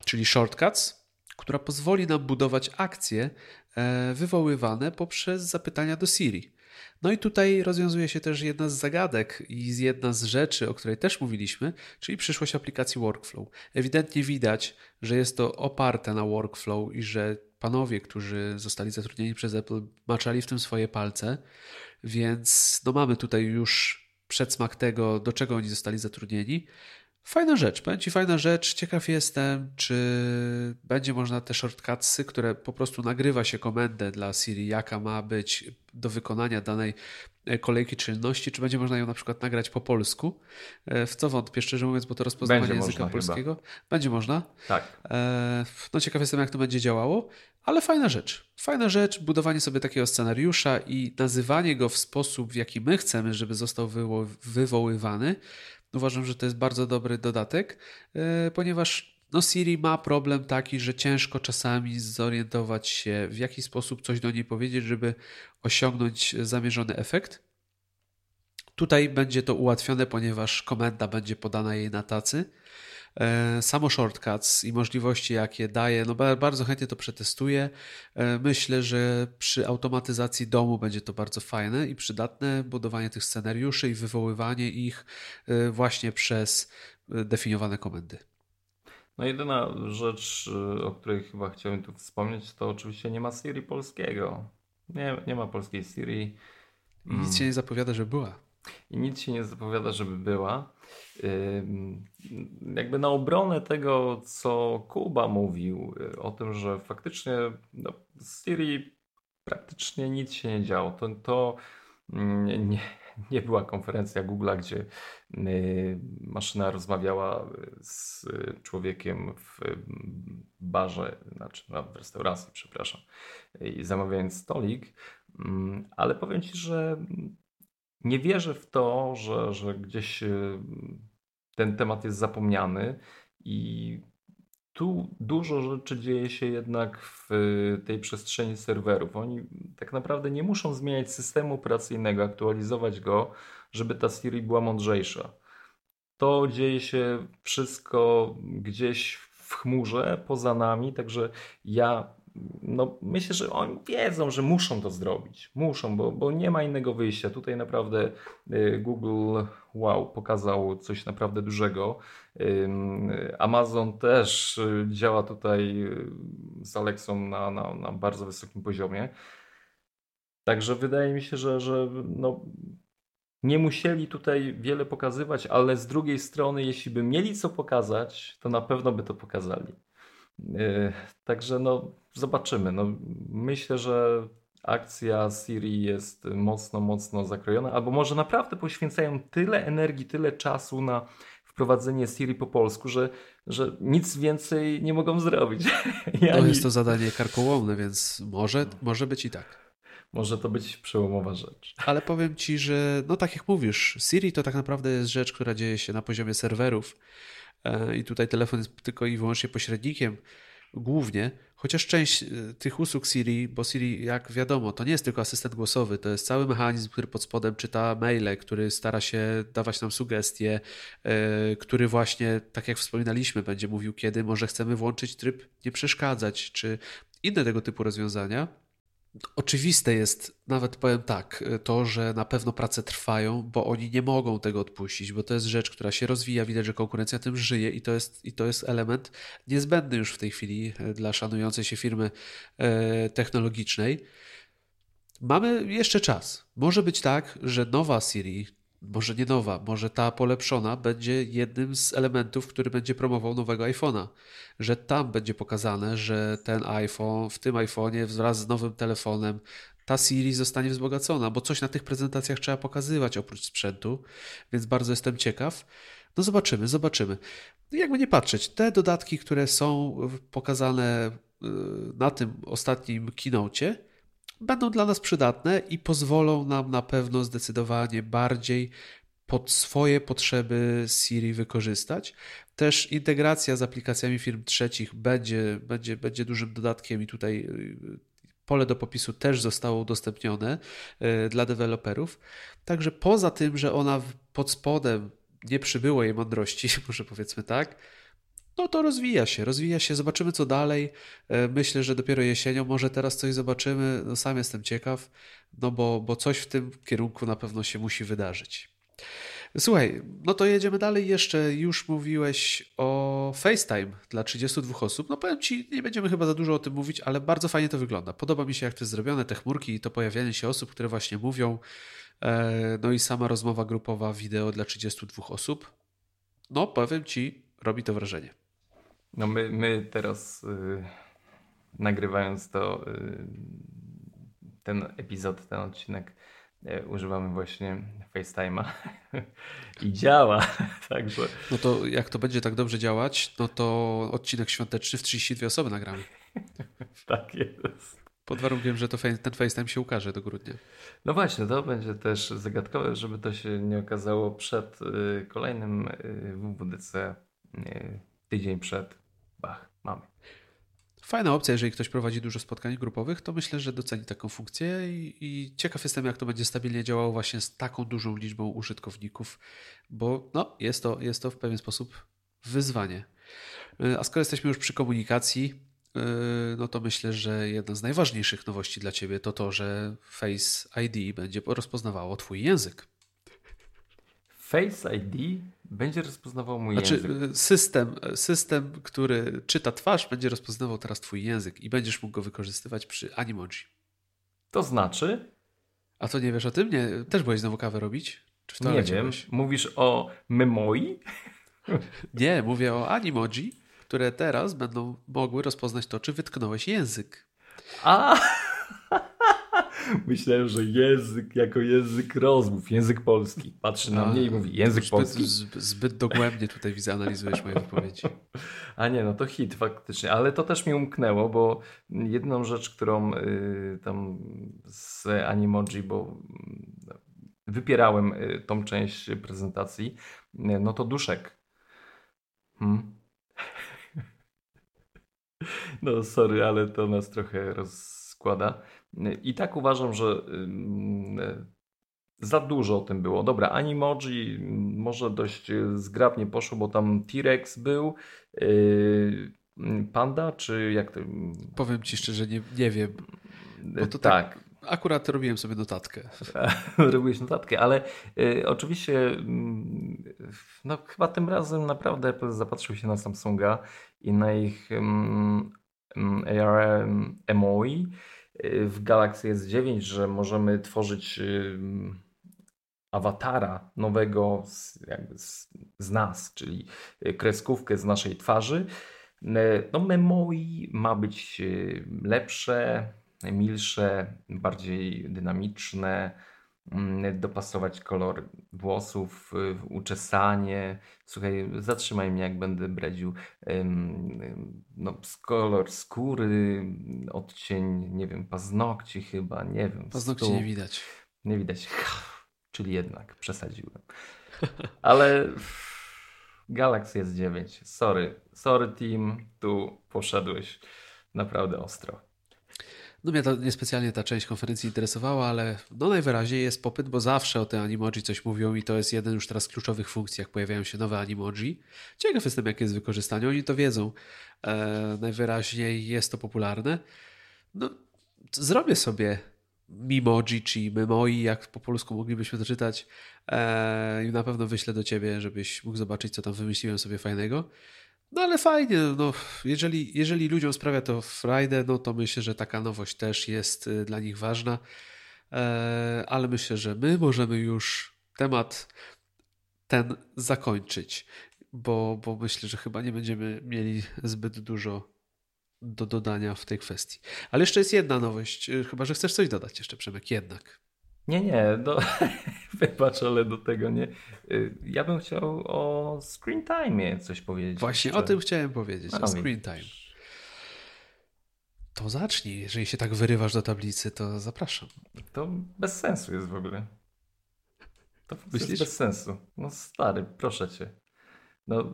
czyli Shortcuts która pozwoli nam budować akcje e, wywoływane poprzez zapytania do Siri. No i tutaj rozwiązuje się też jedna z zagadek i jedna z rzeczy, o której też mówiliśmy, czyli przyszłość aplikacji Workflow. Ewidentnie widać, że jest to oparte na Workflow i że panowie, którzy zostali zatrudnieni przez Apple, maczali w tym swoje palce, więc no mamy tutaj już przedsmak tego, do czego oni zostali zatrudnieni. Fajna rzecz, powiem Ci fajna rzecz. Ciekaw jestem, czy będzie można te shortcutsy, które po prostu nagrywa się komendę dla Siri, jaka ma być do wykonania danej e, kolejki czynności, czy będzie można ją na przykład nagrać po polsku, e, w co wątpię, szczerze mówiąc, bo to rozpoznawanie będzie języka polskiego. Chyba. Będzie można. Tak. E, no ciekaw jestem, jak to będzie działało, ale fajna rzecz. Fajna rzecz, budowanie sobie takiego scenariusza i nazywanie go w sposób, w jaki my chcemy, żeby został wywoływany, Uważam, że to jest bardzo dobry dodatek, e, ponieważ no Siri ma problem taki, że ciężko czasami zorientować się, w jaki sposób coś do niej powiedzieć, żeby osiągnąć zamierzony efekt. Tutaj będzie to ułatwione, ponieważ komenda będzie podana jej na tacy. E, samo shortcuts i możliwości, jakie daje, no bardzo chętnie to przetestuję. E, myślę, że przy automatyzacji domu będzie to bardzo fajne i przydatne, budowanie tych scenariuszy i wywoływanie ich e, właśnie przez definiowane komendy. No jedyna rzecz, o której chyba chciałem tu wspomnieć, to oczywiście nie ma Siri polskiego. Nie, nie ma polskiej Siri. I nic się nie zapowiada, że była. I nic się nie zapowiada, żeby była. Jakby na obronę tego, co Kuba mówił y, o tym, że faktycznie no, z praktycznie nic się nie działo. To, to mm, nie, nie była konferencja Google'a, gdzie y, maszyna rozmawiała z człowiekiem w barze, znaczy no, w restauracji, przepraszam, i zamawiając stolik. Mm, ale powiem Ci, że nie wierzę w to, że, że gdzieś y, ten temat jest zapomniany i tu dużo rzeczy dzieje się jednak w tej przestrzeni serwerów. Oni tak naprawdę nie muszą zmieniać systemu operacyjnego, aktualizować go, żeby ta Siri była mądrzejsza. To dzieje się wszystko gdzieś w chmurze, poza nami, także ja no, myślę, że oni wiedzą, że muszą to zrobić. Muszą, bo, bo nie ma innego wyjścia. Tutaj naprawdę y, Google, wow, pokazał coś naprawdę dużego. Amazon też y, działa tutaj y, z Alexą na, na, na bardzo wysokim poziomie. Także wydaje mi się, że, że no, nie musieli tutaj wiele pokazywać, ale z drugiej strony, jeśli by mieli co pokazać, to na pewno by to pokazali. Także no, zobaczymy. No, myślę, że akcja Siri jest mocno, mocno zakrojona, albo może naprawdę poświęcają tyle energii, tyle czasu na wprowadzenie Siri po polsku, że, że nic więcej nie mogą zrobić. Ja no jest to zadanie karkołomne, więc może, może być i tak. Może to być przełomowa rzecz. Ale powiem Ci, że no tak jak mówisz, Siri to tak naprawdę jest rzecz, która dzieje się na poziomie serwerów i tutaj telefon jest tylko i wyłącznie pośrednikiem głównie, chociaż część y, tych usług Siri, bo Siri, jak wiadomo, to nie jest tylko asystent głosowy, to jest cały mechanizm, który pod spodem czyta maile, który stara się dawać nam sugestie, yy, który właśnie, tak jak wspominaliśmy, będzie mówił, kiedy może chcemy włączyć tryb nie przeszkadzać, czy inne tego typu rozwiązania. Oczywiste jest, nawet powiem tak, to, że na pewno prace trwają, bo oni nie mogą tego odpuścić, bo to jest rzecz, która się rozwija, widać, że konkurencja tym żyje i to jest, i to jest element niezbędny już w tej chwili e, dla szanującej się firmy e, technologicznej. Mamy jeszcze czas. Może być tak, że nowa Siri może nie nowa, może ta polepszona będzie jednym z elementów, który będzie promował nowego iPhone'a. Że tam będzie pokazane, że ten iPhone, w tym iPhone'ie wraz z nowym telefonem ta Siri zostanie wzbogacona, bo coś na tych prezentacjach trzeba pokazywać oprócz sprzętu, więc bardzo jestem ciekaw. No zobaczymy, zobaczymy. Jakby nie patrzeć, te dodatki, które są pokazane y, na tym ostatnim keynocie, będą dla nas przydatne i pozwolą nam na pewno zdecydowanie bardziej pod swoje potrzeby Siri wykorzystać. Też integracja z aplikacjami firm trzecich będzie, będzie, będzie dużym dodatkiem i tutaj y, pole do popisu też zostało udostępnione y, dla deweloperów. Także poza tym, że ona pod spodem nie przybyło jej mądrości, może powiedzmy tak, no to rozwija się, rozwija się, zobaczymy co dalej. E, myślę, że dopiero jesienią może teraz coś zobaczymy. No sam jestem ciekaw, no bo, bo coś w tym kierunku na pewno się musi wydarzyć. Słuchaj, no to jedziemy dalej. Jeszcze już mówiłeś o FaceTime dla 32 osób. No powiem Ci, nie będziemy chyba za dużo o tym mówić, ale bardzo fajnie to wygląda. Podoba mi się, jak to jest zrobione, te chmurki i to pojawianie się osób, które właśnie mówią. E, no i sama rozmowa grupowa wideo dla 32 osób. No powiem Ci, robi to wrażenie. No my, my teraz y, nagrywając to, y, ten epizod, ten odcinek y, używamy właśnie FaceTime'a i działa. Także... No to jak to będzie tak dobrze działać, no to odcinek świąteczny w 32 osoby nagramy. tak jest. Pod warunkiem, że to ten FaceTime się ukaże do grudnia. No właśnie, to będzie też zagadkowe, żeby to się nie okazało przed y, kolejnym y, WWDC, y, tydzień przed bach, mamy. Fajna opcja, jeżeli ktoś prowadzi dużo spotkań grupowych, to myślę, że doceni taką funkcję i, i, ciekaw jestem, jak to będzie stabilnie działało właśnie z taką dużą liczbą użytkowników, bo no, jest, to, jest to w pewien sposób wyzwanie. E, a skoro jesteśmy już przy komunikacji, e, no to myślę, że jedna z najważniejszych nowości dla Ciebie to to, że Face ID będzie rozpoznawało Twój język. Face ID będzie rozpoznawał mój znaczy, język. System, system, który czyta twarz, będzie rozpoznawał teraz Twój język i będziesz mógł go wykorzystywać przy Animoji. To znaczy? A to nie wiesz o tym? Nie, też byłeś znowu kawę robić? Czy nie wiem. Byłeś? Mówisz o memoi? Nie, mówię o Animoji, które teraz będą mogły rozpoznać to, czy wytknąłeś język. A! Myślałem, że język jako język rozmów, język polski. Patrzy na A, mnie i mówi język zbyt, polski. Zbyt dogłębnie tutaj widzę, analizujesz moje wypowiedzi. A nie, no to hit faktycznie, ale to też mi umknęło, bo jedną rzecz, którą y, tam z Animoji, bo wypierałem y, tą część prezentacji, y, no to duszek. Hmm. No sorry, ale to nas trochę rozkłada. I tak uważam, że za dużo o tym było. Dobra, Animoji może dość zgrabnie poszło, bo tam T-Rex był, y, Panda, czy jak to... Powiem Ci szczerze, nie, nie wiem. Bo to tak. tak akurat robiłem sobie notatkę. Robiłeś notatkę, ale y, oczywiście no, chyba tym razem naprawdę Apple zapatrzył się na Samsunga i na ich um, ARM MOI w Galaxy S9, że możemy tworzyć awatara nowego z, z, z, nas, czyli kreskówkę z naszej twarzy. No, Memoi ma być lepsze, milsze, bardziej dynamiczne, Mm, dopasować kolor włosów, uczesanie. Słuchaj, zatrzymaj mnie, jak będę bredził. No, kolor skóry, odcień, nie wiem, paznokci chyba, nie wiem. Paznokci nie widać. Nie widać. Czyli jednak przesadziłem. Ale Galaxy jest 9. Sorry, sorry team, tu poszedłeś naprawdę ostro. No mnie to niespecjalnie ta część konferencji interesowała, ale no najwyraźniej jest popyt, bo zawsze o te animoji coś mówią i to jest jeden już teraz z kluczowych funkcji, jak pojawiają się nowe animoji. Ciekaw jestem, jakie jest wykorzystanie, oni to wiedzą. E, najwyraźniej jest to popularne. No, zrobię sobie Mimoji, czy Memoi, jak po polsku moglibyśmy to czytać e, i na pewno wyślę do Ciebie, żebyś mógł zobaczyć, co tam wymyśliłem sobie fajnego. No ale fajnie, no, jeżeli, jeżeli ludziom sprawia to frajdę, no to myślę, że taka nowość też jest y, dla nich ważna. E, ale myślę, że my możemy już temat ten zakończyć, bo, bo myślę, że chyba nie będziemy mieli zbyt dużo do dodania w tej kwestii. Ale jeszcze jest jedna nowość, y, chyba że chcesz coś dodać jeszcze, Przemek, jednak. Nie, nie, do, wybacz, ale do tego nie. Y, ja bym chciał o screen time coś powiedzieć. Właśnie jeszcze. o tym chciałem powiedzieć, o screen time. To zacznij, jeżeli się tak wyrywasz do tablicy, to zapraszam. To bez sensu jest w ogóle. To Myślisz? jest bez sensu. No stary, proszę cię. No, y,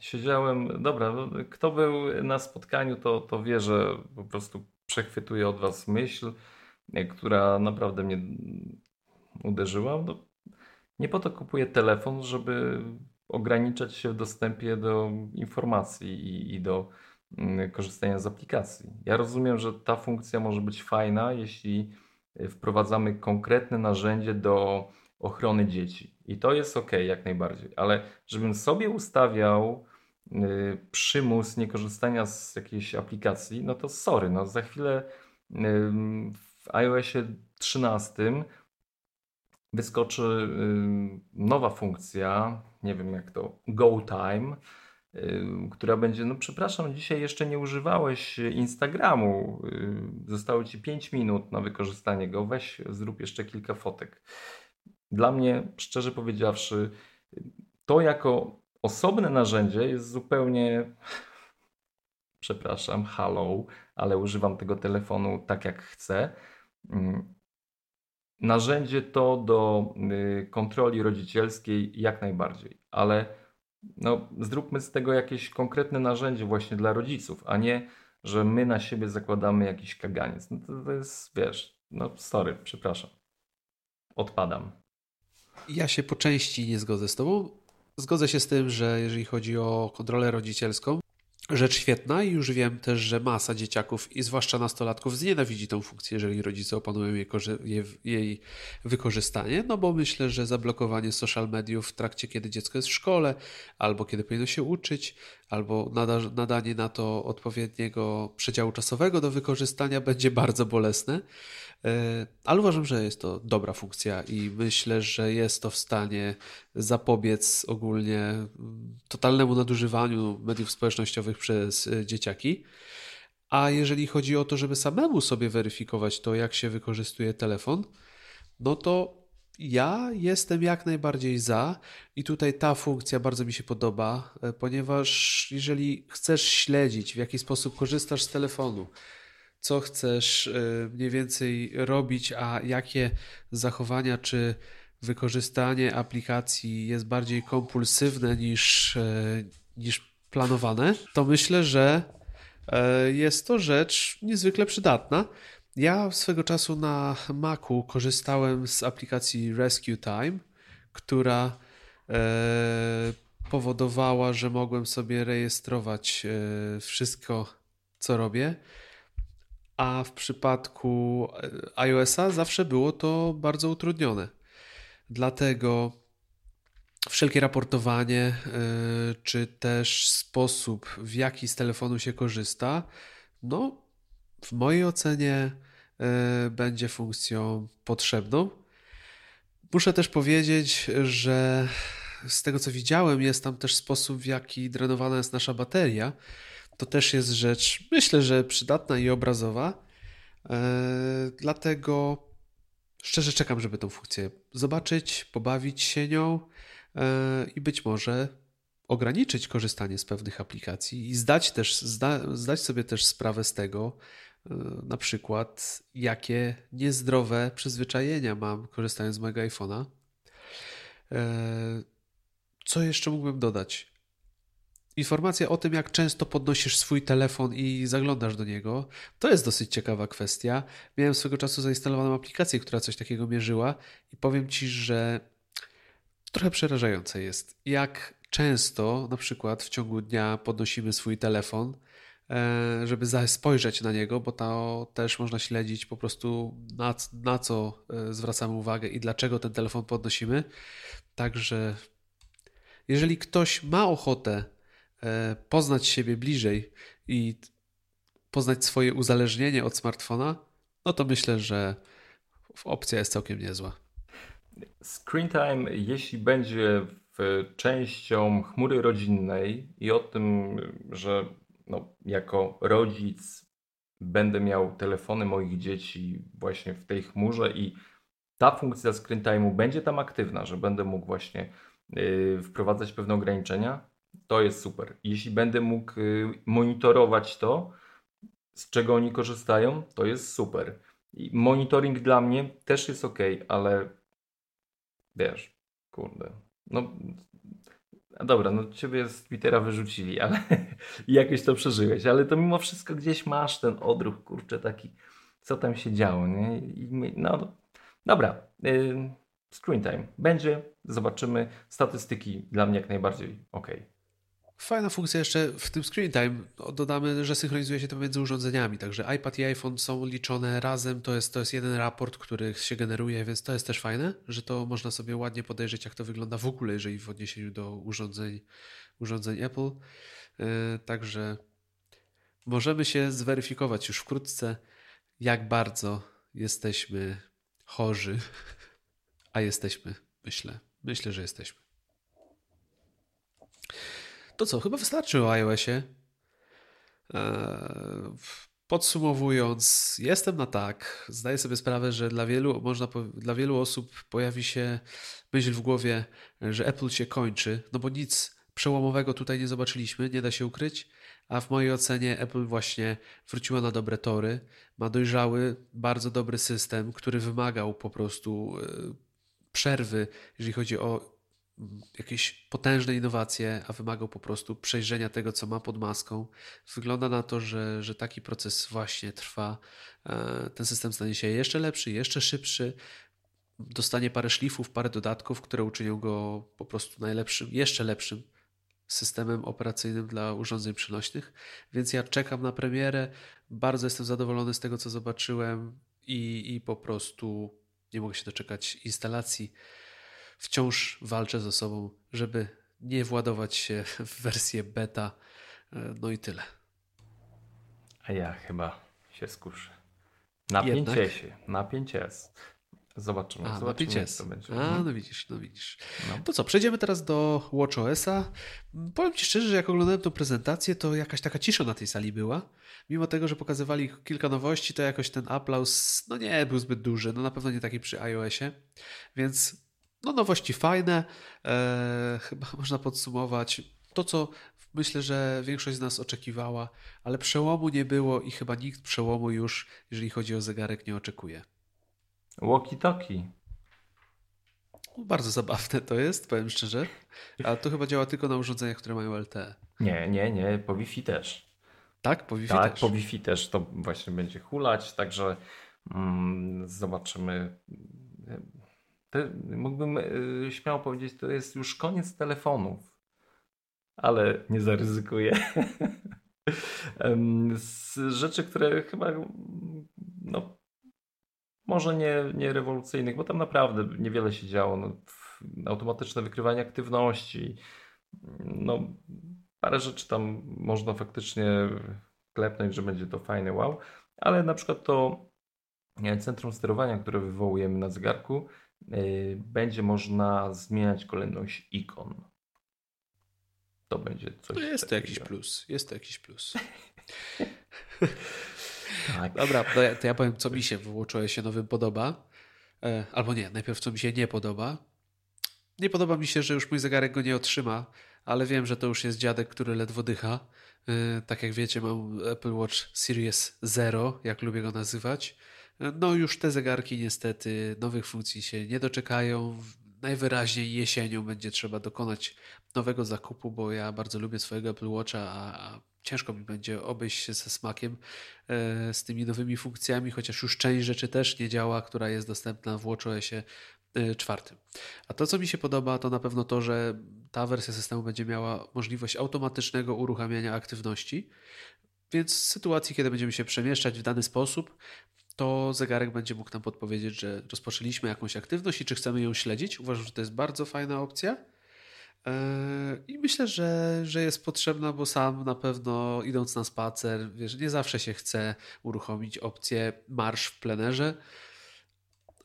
siedziałem, dobra, no, kto był na spotkaniu, to, to wie, że po prostu przechwytuje od was myśl która naprawdę mnie uderzyła. No, nie po to kupuję telefon, żeby ograniczać się w dostępie do informacji i, i do mm, korzystania z aplikacji. Ja rozumiem, że ta funkcja może być fajna, jeśli wprowadzamy konkretne narzędzie do ochrony dzieci. I to jest ok, jak najbardziej, ale żebym sobie ustawiał y, przymus niekorzystania z jakiejś aplikacji, no to sorry, no za chwilę w iOSie 13 wyskoczy nowa funkcja, nie wiem jak to, Go Time, która będzie, no przepraszam, dzisiaj jeszcze nie używałeś Instagramu, zostało Ci 5 minut na wykorzystanie go, weź zrób jeszcze kilka fotek. Dla mnie, szczerze powiedziawszy, to jako osobne narzędzie jest zupełnie, przepraszam, hello, ale używam tego telefonu tak jak chcę. Narzędzie to do y, kontroli rodzicielskiej jak najbardziej, ale no, zróbmy z tego jakieś konkretne narzędzie właśnie dla rodziców, a nie, że my na siebie zakładamy jakiś kaganiec. No to, to jest, wiesz, no sorry, przepraszam. Odpadam. Ja się po części nie zgodzę z tobą, zgodzę się z tym, że jeżeli chodzi o kontrolę rodzicielską, rzecz świetna i już wiem też, że masa dzieciaków i zwłaszcza nastolatków znienawidzi tą funkcję, jeżeli rodzice opanują jej, jej, wykorzystanie, no bo myślę, że zablokowanie social mediów w trakcie, kiedy dziecko jest w szkole, albo kiedy powinno się uczyć, albo nada, nadanie na to odpowiedniego przedziału czasowego do wykorzystania będzie bardzo bolesne. E, ale uważam, że jest to dobra funkcja i myślę, że jest to w stanie zapobiec ogólnie totalnemu nadużywaniu mediów społecznościowych przez e, dzieciaki. A jeżeli chodzi o to, żeby samemu sobie weryfikować to, jak się wykorzystuje telefon, no to ja jestem jak najbardziej za i tutaj ta funkcja bardzo mi się podoba, e, ponieważ jeżeli chcesz śledzić, w jaki sposób korzystasz z telefonu, co chcesz y, mniej więcej robić, a jakie zachowania czy wykorzystanie aplikacji jest bardziej kompulsywne niż, y, niż planowane, to myślę, że y, jest to rzecz niezwykle przydatna. Ja swego czasu na Macu korzystałem z aplikacji Rescue Time, która powodowała, że mogłem sobie rejestrować wszystko, co robię a w przypadku e, iOS-a zawsze było to bardzo utrudnione. Dlatego wszelkie raportowanie, e, czy też sposób, w jaki z telefonu się korzysta, no, w mojej ocenie e, będzie funkcją potrzebną. Muszę też powiedzieć, że z tego co widziałem, jest tam też sposób, w jaki drenowana jest nasza bateria to też jest rzecz, myślę, że przydatna i obrazowa. E, dlatego szczerze czekam, żeby tą funkcję zobaczyć, pobawić się nią e, i być może ograniczyć korzystanie z pewnych aplikacji i zdać, też, zda, zdać sobie też sprawę z tego, e, na przykład, jakie niezdrowe przyzwyczajenia mam korzystając z mojego iPhone'a. Co jeszcze mógłbym dodać? Informacja o tym, jak często podnosisz swój telefon i zaglądasz do niego, to jest dosyć ciekawa kwestia. Miałem swego czasu zainstalowaną aplikację, która coś takiego mierzyła, i powiem ci, że trochę przerażające jest, jak często na przykład w ciągu dnia podnosimy swój telefon, e, żeby spojrzeć na niego, bo to też można śledzić po prostu na, na co e, zwracamy uwagę i dlaczego ten telefon podnosimy. Także jeżeli ktoś ma ochotę poznać siebie bliżej i poznać swoje uzależnienie od smartfona, no to myślę, że opcja jest całkiem niezła. Screen time, jeśli będzie częścią chmury rodzinnej i o tym, że no, jako rodzic będę miał telefony moich dzieci właśnie w tej chmurze i ta funkcja screen time'u będzie tam aktywna, że będę mógł właśnie yy, wprowadzać pewne ograniczenia, to jest super. Jeśli będę mógł y, monitorować to, z czego oni korzystają, to jest super. I monitoring dla mnie też jest ok, ale wiesz, kurde. No, dobra, no ciebie z Twittera wyrzucili, ale jakoś to przeżyłeś, ale to mimo wszystko gdzieś masz ten odruch, kurczę, taki, co tam się działo, nie? I, no, dobra. Y, screen time będzie, zobaczymy. Statystyki dla mnie jak najbardziej ok. Fajna funkcja jeszcze w tym screen time. Dodamy, że synchronizuje się to między urządzeniami, także iPad i iPhone są liczone razem. To jest, to jest jeden raport, który się generuje, więc to jest też fajne, że to można sobie ładnie podejrzeć, jak to wygląda w ogóle, jeżeli w odniesieniu do urządzeń, urządzeń Apple. Yy, także możemy się zweryfikować już wkrótce, jak bardzo jesteśmy chorzy, a jesteśmy, myślę. Myślę, że jesteśmy. To co, chyba wystarczy o iOSie. E, podsumowując, jestem na tak. Zdaję sobie sprawę, że dla wielu, można, dla wielu osób pojawi się myśl w głowie, że Apple się kończy, no bo nic przełomowego tutaj nie zobaczyliśmy, nie da się ukryć. A w mojej ocenie Apple właśnie wróciła na dobre tory. Ma dojrzały, bardzo dobry system, który wymagał po prostu e, przerwy, jeżeli chodzi o jakieś potężne innowacje, a wymagał po prostu przejrzenia tego, co ma pod maską. Wygląda na to, że, że taki proces właśnie trwa. E, ten system stanie się jeszcze lepszy, jeszcze szybszy. dostanie parę szlifów, parę dodatków, które uczynią go po prostu najlepszym, jeszcze lepszym systemem operacyjnym dla urządzeń przenośnych. Więc ja czekam na premierę. Bardzo jestem zadowolony z tego, co zobaczyłem i, i po prostu nie mogę się doczekać instalacji. Wciąż walczę ze sobą, żeby nie władować się w wersję beta. No i tyle. A ja chyba się skuszę. Napięcie Jednak. się, napięcie jest. Zobaczymy, A, zobaczymy jak to będzie. A, mhm. no widzisz, no widzisz. No. To co, przejdziemy teraz do WatchOS-a. Powiem Ci szczerze, że jak oglądałem tę prezentację, to jakaś taka cisza na tej sali była. Mimo tego, że pokazywali kilka nowości, to jakoś ten aplauz, no nie był zbyt duży. No na pewno nie taki przy iOSie. Więc no nowości fajne. Eee, chyba można podsumować to, co myślę, że większość z nas oczekiwała, ale przełomu nie było i chyba nikt przełomu już, jeżeli chodzi o zegarek, nie oczekuje. Walkie-talkie. Bardzo zabawne to jest, powiem szczerze. Ale to chyba działa tylko na urządzeniach, które mają LTE. Nie, nie, nie, po Wi-Fi też. Tak, po Wi-Fi tak, też. po Wi-Fi też to właśnie będzie hulać, także mm, zobaczymy. Mógłbym y, śmiało powiedzieć, to jest już koniec telefonów, ale nie zaryzykuję. Z rzeczy, które chyba no, może nie, nie rewolucyjnych, bo tam naprawdę niewiele się działo. No, automatyczne wykrywanie aktywności, no parę rzeczy tam można faktycznie klepnąć, że będzie to fajne wow, ale na przykład to centrum sterowania, które wywołujemy na zegarku, będzie można zmieniać kolejność ikon. To będzie coś. No jest to jakiś plus. Jest to jakiś plus. Tak. Dobra, to ja, to ja powiem, co mi się w się nowym podoba. E, albo nie, najpierw co mi się nie podoba. Nie podoba mi się, że już mój zegarek go nie otrzyma, ale wiem, że to już jest dziadek, który ledwo dycha. E, tak jak wiecie, mam Apple Watch Series Zero, jak lubię go nazywać. No już te zegarki niestety nowych funkcji się nie doczekają. Najwyraźniej jesienią będzie trzeba dokonać nowego zakupu, bo ja bardzo lubię swojego Apple Watcha, a ciężko mi będzie obejść się ze smakiem e, z tymi nowymi funkcjami, chociaż już część rzeczy też nie działa, która jest dostępna w WatchOSie e, czwartym. A to, co mi się podoba, to na pewno to, że ta wersja systemu będzie miała możliwość automatycznego uruchamiania aktywności, więc w sytuacji, kiedy będziemy się przemieszczać w dany sposób, to zegarek będzie mógł nam podpowiedzieć, że rozpoczęliśmy jakąś aktywność i czy chcemy ją śledzić. Uważam, że to jest bardzo fajna opcja. Yy, I myślę, że, że jest potrzebna, bo sam na pewno idąc na spacer, wiesz, nie zawsze się chce uruchomić opcję marsz w plenerze.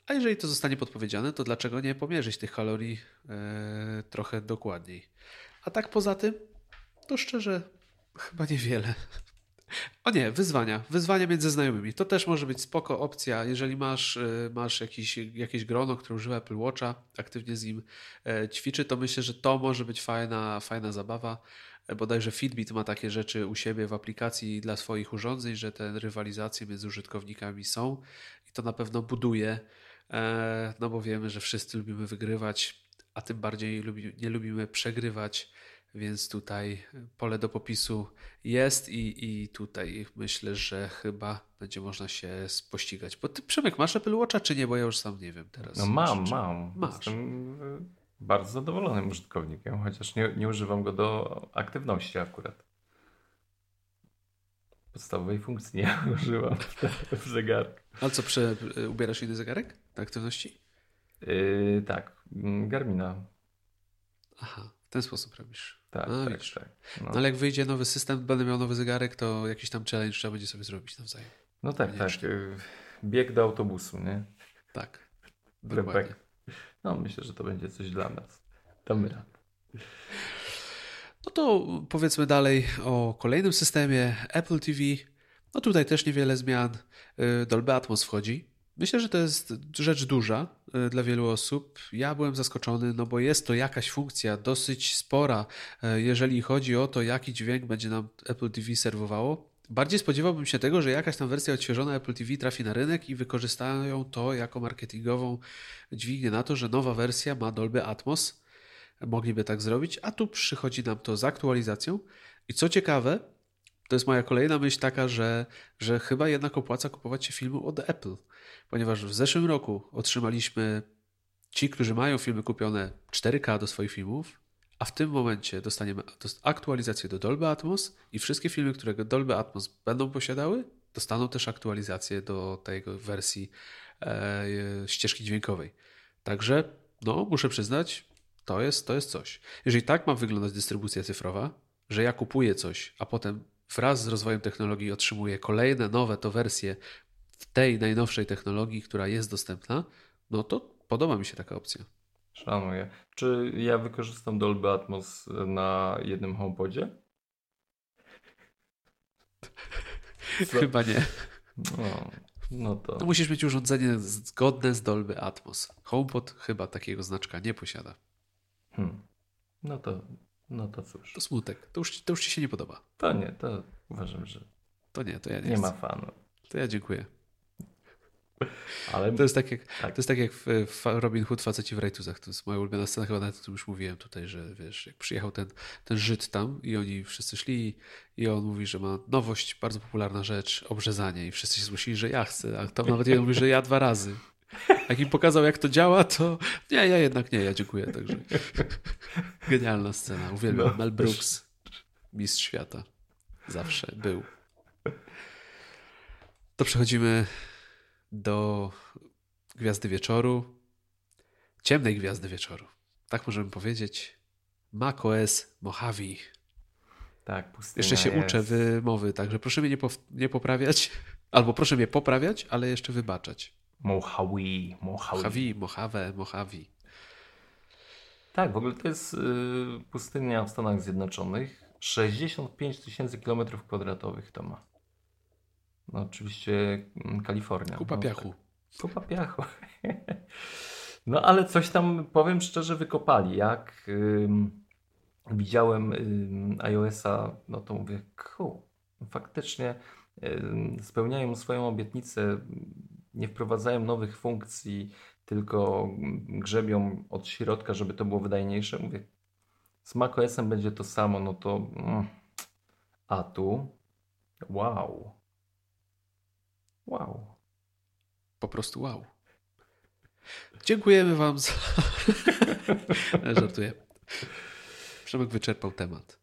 A jeżeli to zostanie podpowiedziane, to dlaczego nie pomierzyć tych kalorii yy, trochę dokładniej? A tak poza tym, to szczerze, chyba niewiele. O nie, wyzwania. Wyzwania między znajomymi. To też może być spoko opcja, jeżeli masz, e, masz jakiś, jakieś grono, które używa Apple Watcha, aktywnie z nim e, ćwiczy, to myślę, że to może być fajna, fajna zabawa. E, bodajże Fitbit ma takie rzeczy u siebie w aplikacji dla swoich urządzeń, że te rywalizacje między użytkownikami są i to na pewno buduje, no bo wiemy, że wszyscy lubimy wygrywać, a tym bardziej nie lubimy przegrywać więc tutaj pole do popisu jest i, i tutaj myślę, że chyba będzie można się pościgać. Bo ty, Przemek, masz Apple Watcha czy nie? Bo ja już sam nie wiem teraz. No mam, czy, mam. Masz. Jestem e, bardzo zadowolonym użytkownikiem, chociaż nie, nie używam go do aktywności akurat. Podstawowej funkcji nie używam w zegarku. Ale co, prze, ubierasz inny zegarek do aktywności? Yy, tak, Garmina. Aha, w ten sposób robisz. Tak, no, tak, tak. No. no. ale jak wyjdzie nowy system, będę miał nowy zegarek, to jakiś tam challenge trzeba będzie sobie zrobić nawzajem. No tak, tak. Y, bieg do autobusu, nie? Tak. Dokładnie. No myślę, że to będzie coś dla nas. Damy radę. No to powiedzmy dalej o kolejnym systemie Apple TV. No tutaj też niewiele zmian. Y, Dolby Atmos wchodzi. Myślę, że to jest rzecz duża e, dla wielu osób. Ja byłem zaskoczony, no bo jest to jakaś funkcja dosyć spora, e, jeżeli chodzi o to, jaki dźwięk będzie nam Apple TV serwowało. Bardziej spodziewałbym się tego, że jakaś tam wersja odświeżona Apple TV trafi na rynek i wykorzystają to jako marketingową dźwignię na to, że nowa wersja ma Dolby Atmos. Mogliby tak zrobić, a tu przychodzi nam to z aktualizacją. I co ciekawe, to jest moja kolejna myśl taka, że, że chyba jednak opłaca kupować się filmu od Apple ponieważ w zeszłym roku otrzymaliśmy ci, którzy mają filmy kupione 4K do swoich filmów, a w tym momencie dostaniemy aktualizację do Dolby Atmos i wszystkie filmy, które Dolby Atmos będą posiadały, dostaną też aktualizację do tej wersji e, ścieżki dźwiękowej. Także, no, muszę przyznać, to jest, to jest coś. Jeżeli tak ma wyglądać dystrybucja cyfrowa, że ja kupuję coś, a potem wraz z rozwojem technologii otrzymuję kolejne nowe to wersje w tej najnowszej technologii, która jest dostępna, no to podoba mi się taka opcja. Szanuję. Czy ja wykorzystam Dolby Atmos na jednym HomePodzie? Chyba nie. No, no to... No musisz mieć urządzenie zgodne z Dolby Atmos. HomePod chyba takiego znaczka nie posiada. Hmm. No to, no to cóż. To smutek. To już, to już ci się nie podoba. To nie, to uważam, że. To nie, to ja nie. Nie chcę. ma fanu. To ja dziękuję. Ale... To, jest tak jak, tak. to jest tak jak w, w Robin Hood faceci w rajtuzach. To jest moja ulubiona scena, chyba nawet o tym już mówiłem tutaj, że wiesz, jak przyjechał ten, ten Żyd tam i oni wszyscy szli i on mówi, że ma nowość, bardzo popularna rzecz, obrzezanie i wszyscy się zgłosili, że ja chcę, a tam nawet jeden mówi, że ja dwa razy. Jak im pokazał, jak to działa, to nie, ja jednak nie, ja dziękuję. Także genialna scena. Uwielbiam. No. Mel Brooks, mistrz świata. Zawsze był. To przechodzimy do Gwiazdy Wieczoru. Ciemnej Gwiazdy Wieczoru. Tak możemy powiedzieć. macOS Mojave. Tak, pustynia Jeszcze się jest. uczę wymowy, także proszę mnie nie, nie poprawiać. Albo proszę mnie poprawiać, ale jeszcze wybaczać. Mojave, Mojave. Mojave, Mojave. Tak, w ogóle to jest y, pustynia w Stanach Zjednoczonych. 65 tysięcy kilometrów kwadratowych to ma. No oczywiście mm, Kalifornia. Kupa no, piachu. Tak. Kupa piachu. no ale coś tam, powiem szczerze, wykopali. Jak ym, widziałem ym, iOS-a, no to mówię, ku, faktycznie ym, spełniają swoją obietnicę nie wprowadzają nowych funkcji, tylko grzebią od środka, żeby to było wydajniejsze. Mówię, z macOSem będzie to samo, no to mm. a tu wow. Wow. Po prostu wow. Dziękujemy Wam za. Żartuję. Przemek wyczerpał temat.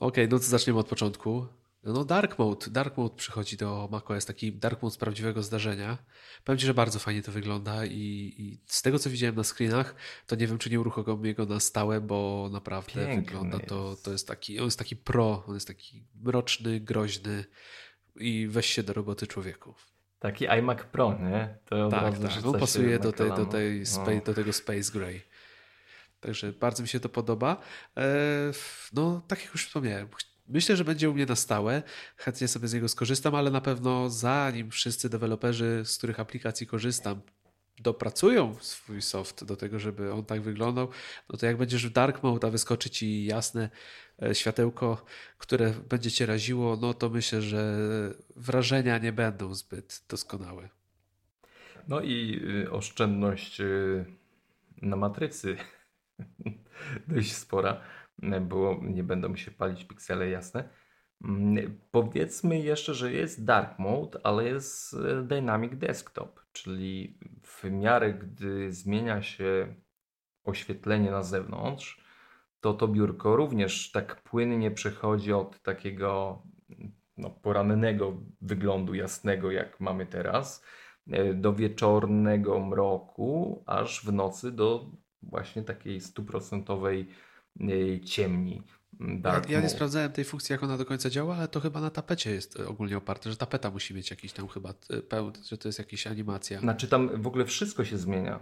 Ok, no to zaczniemy od początku. No Dark Mode, Dark Mode przychodzi do macOS, taki Dark Mode z prawdziwego zdarzenia. Powiem Ci, że bardzo fajnie to wygląda i, i z tego co widziałem na screenach, to nie wiem czy nie uruchomię go na stałe, bo naprawdę Piękny wygląda to, to jest taki, on jest taki pro, on jest taki mroczny, groźny i weź się do roboty człowieku. Taki iMac Pro, nie? To tak, tak. On pasuje do, tej, do, tej no. do tego Space Gray. Także bardzo mi się to podoba. E, no, tak jak już wspomniałem, Myślę, że będzie u mnie na stałe. Chętnie sobie z niego skorzystam, ale na pewno zanim wszyscy deweloperzy, z których aplikacji korzystam, dopracują swój soft do tego, żeby on tak wyglądał, no to jak będziesz w dark mode, a wyskoczy ci jasne e, światełko, które będzie cię raziło, no to myślę, że wrażenia nie będą zbyt doskonałe. No i y, oszczędność y, na matrycy dość spora bo nie będą się palić piksele jasne. Mm, powiedzmy jeszcze, że jest dark mode, ale jest e, dynamic desktop, czyli w miarę gdy zmienia się oświetlenie na zewnątrz, to to biurko również tak płynnie przechodzi od takiego no, porannego wyglądu jasnego, jak mamy teraz, e, do wieczornego mroku, aż w nocy do właśnie takiej stuprocentowej Y, ciemni. Ja, ja, nie sprawdzałem tej funkcji, jak ona do końca działa, ale to chyba na tapecie jest ogólnie oparte, że tapeta musi mieć jakiś tam chyba y, pełny, że to jest jakaś animacja. Znaczy tam w ogóle wszystko się zmienia.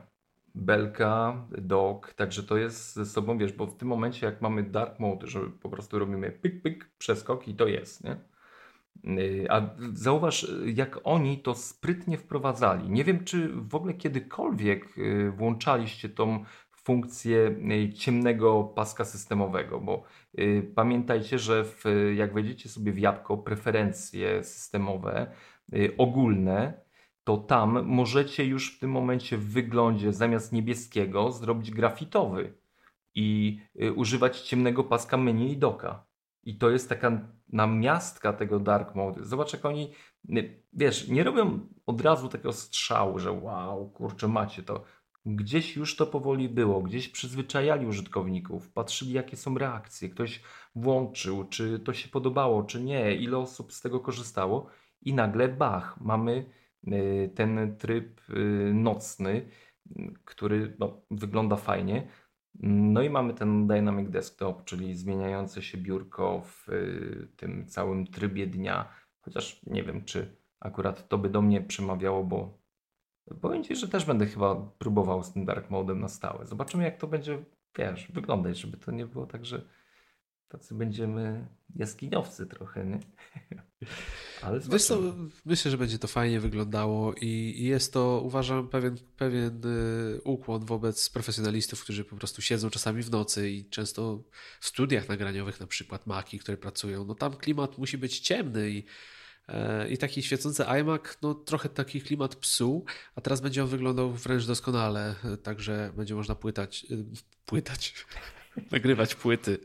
Belka, dog, także to jest ze sobą, wiesz, bo w tym momencie jak mamy dark mode, że po prostu robimy pyk, pyk, przeskok i to jest, nie? Y, a zauważ, jak oni to sprytnie wprowadzali. Nie wiem, czy w ogóle kiedykolwiek włączaliście tą funkcję y, ciemnego paska systemowego, bo y, pamiętajcie, że w, jak wejdziecie sobie w jabłko preferencje systemowe y, ogólne, to tam możecie już w tym momencie w wyglądzie zamiast niebieskiego zrobić grafitowy i używać ciemnego paska menu i doka. I to jest taka namiastka tego dark mode. Zobacz, jak oni, wiesz, nie robią od razu takiego strzału, że wow, kurczę, macie to Gdzieś już to powoli było, gdzieś przyzwyczajali użytkowników, patrzyli jakie są reakcje, ktoś włączył, czy to się podobało, czy nie, ile osób z tego korzystało i nagle bach, mamy y, ten tryb y, nocny, który no, wygląda fajnie. No i mamy ten Dynamic Desktop, czyli zmieniające się biurko w y, tym całym trybie dnia. Chociaż nie wiem, czy akurat to by do mnie przemawiało, bo powiem Ci, że też będę chyba próbował z tym Dark Modem na stałe. Zobaczymy, jak to będzie, wiesz, wyglądać, żeby to nie było tak, że tacy będziemy jaskiniowcy trochę, nie? Ale Wiesz co, myślę, że będzie to fajnie wyglądało i jest to, uważam, pewien, pewien y, ukłon wobec profesjonalistów, którzy po prostu siedzą czasami w nocy i często w studiach nagraniowych, na przykład Maki, które pracują, no tam klimat musi być ciemny i i taki świecący iMac, no trochę taki klimat psuł, a teraz będzie on wyglądał wręcz doskonale, także będzie można płytać, y, płytać, nagrywać płyty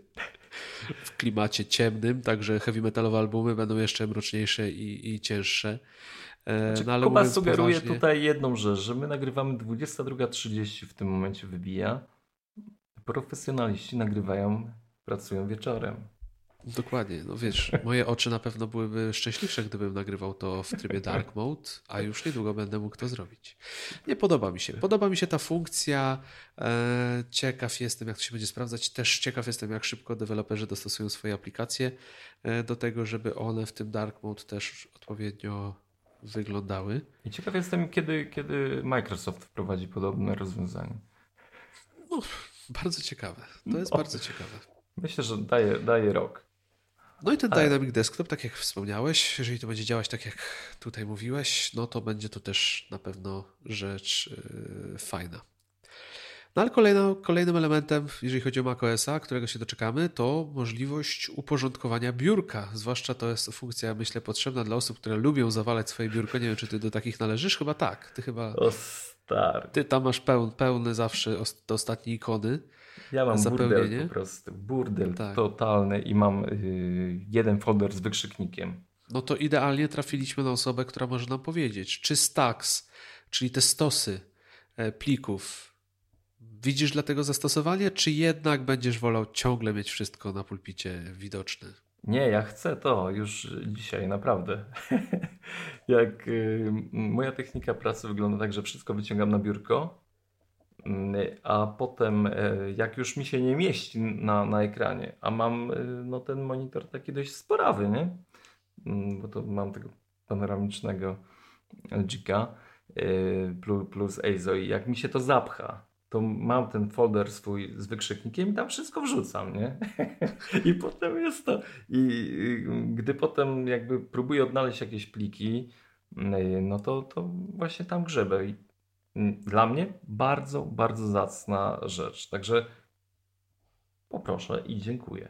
w klimacie ciemnym, także heavy metalowe albumy będą jeszcze mroczniejsze i, i cięższe. E, znaczy, no, Kuba sugeruje poważnie... tutaj jedną rzecz, że my nagrywamy 22.30 w tym momencie wybija. Profesjonaliści nagrywają, pracują wieczorem. Dokładnie, no wiesz, moje oczy na pewno byłyby szczęśliwsze, gdybym nagrywał to w trybie dark mode, a już niedługo będę mógł to zrobić. Nie podoba mi się. Podoba mi się ta funkcja. E, ciekaw jestem, jak to się będzie sprawdzać. Też ciekaw jestem, jak szybko deweloperzy dostosują swoje aplikacje e, do tego, żeby one w tym dark mode też odpowiednio wyglądały. I ciekaw jestem, kiedy, kiedy Microsoft wprowadzi podobne rozwiązanie. No, bardzo ciekawe. To jest no. bardzo ciekawe. Myślę, że daje, daje rok. No i ten Ale... Dynamic Desktop, tak jak wspomniałeś, jeżeli to będzie działać tak jak tutaj mówiłeś, no to będzie to też na pewno rzecz yy, fajna. No ale kolejno, kolejnym elementem, jeżeli chodzi o macOSa, którego się doczekamy, to możliwość uporządkowania biurka. Zwłaszcza to jest funkcja, myślę, potrzebna dla osób, które lubią zawalać swoje biurko. Nie wiem, czy ty do takich należysz? Chyba tak. Ty chyba. O stary. Ty tam masz pełny, pełny zawsze te ostatnie ikony. Ja mam burdel po prostu, burdel tak. totalny i mam yy, jeden folder z wykrzyknikiem. No to idealnie trafiliśmy na osobę, która może nam powiedzieć, czy stacks, czyli te stosy e, plików, widzisz dla tego zastosowanie, czy jednak będziesz wolał ciągle mieć wszystko na pulpicie widoczne? Nie, ja chcę to już dzisiaj, naprawdę. Jak y, moja technika pracy wygląda tak, że wszystko wyciągam na biurko, a potem e, jak już mi się nie mieści na, na ekranie, a mam e, no, ten monitor taki dość sporawy, nie? Mm, bo to mam tego panoramicznego LGK e, plus, plus EIZO i jak mi się to zapcha, to mam ten folder swój z wykrzyknikiem i tam wszystko wrzucam, nie? I potem jest to. I gdy potem jakby próbuję odnaleźć jakieś pliki, no to, to właśnie tam grzebę. I dla mnie bardzo, bardzo zacna rzecz. Także poproszę i dziękuję.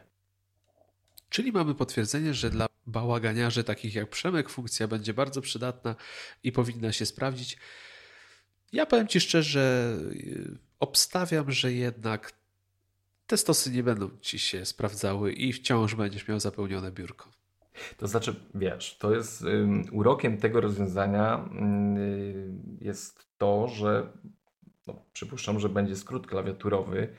Czyli mamy potwierdzenie, że dla bałaganiarzy takich jak Przemek funkcja będzie bardzo przydatna i powinna się sprawdzić. Ja powiem Ci szczerze, y, obstawiam, że jednak te stosy nie będą Ci się sprawdzały i wciąż będziesz miał zapełnione biurko. To znaczy, wiesz, to jest um, urokiem tego rozwiązania um, jest to, że no, przypuszczam, że będzie skrót klawiaturowy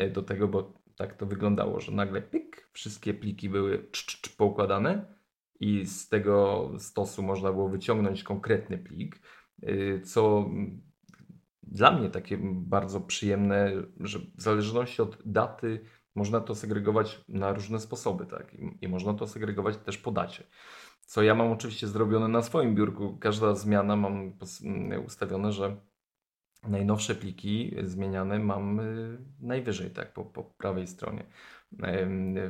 y, do tego, bo tak to wyglądało, że nagle pik, wszystkie pliki były cz, cz, poukładane i z tego stosu można było wyciągnąć konkretny plik, y, co dla mnie takie bardzo przyjemne, że w zależności od daty można to segregować na różne sposoby, tak? I, I, można to segregować też po dacie. Co ja mam oczywiście zrobione na swoim biurku. Każda zmiana mam ustawione, że najnowsze pliki zmieniane mam y, najwyżej, tak, po, po prawej stronie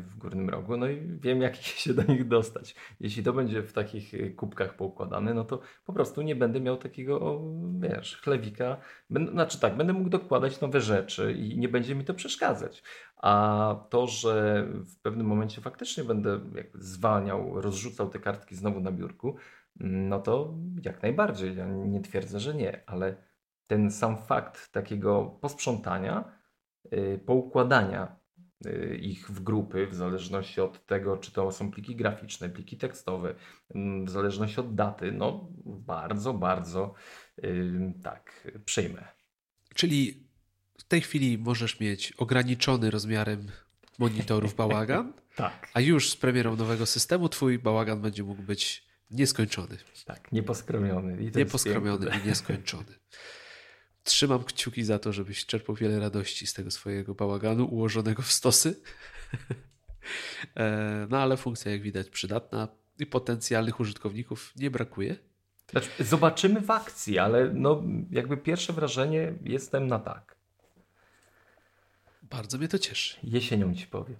w górnym rogu, no i wiem, jak się do nich dostać. Jeśli to będzie w takich y, kubkach poukładane, no to po prostu nie będę miał takiego, wiesz, chlewika. Będę, znaczy tak, będę mógł dokładać nowe rzeczy i nie będzie mi to przeszkadzać. A to, że w pewnym momencie faktycznie będę zwalniał, rozrzucał te kartki znowu na biurku, no to jak najbardziej. Ja nie twierdzę, że nie, ale ten sam fakt takiego posprzątania, yy, poukładania Y, ich w grupy, w zależności od tego, czy to są pliki graficzne, pliki tekstowe, mm, w zależności od daty, no bardzo, bardzo tak, przyjmę. Czyli w tej chwili możesz mieć ograniczony rozmiarem monitorów bałagan, tak. a już z premierą nowego systemu twój bałagan będzie mógł być nieskończony. Tak, nieposkromiony. I nieposkromiony i nieskończony. Trzymam kciuki za to, żebyś czerpał wiele radości z tego swojego bałaganu ułożonego w stosy. E, no ale funkcja, jak widać, przydatna i potencjalnych użytkowników nie brakuje. Znaczy, zobaczymy w akcji, ale no, jakby pierwsze wrażenie jestem na tak. Bardzo mnie to cieszy. Jesienią ci powiem.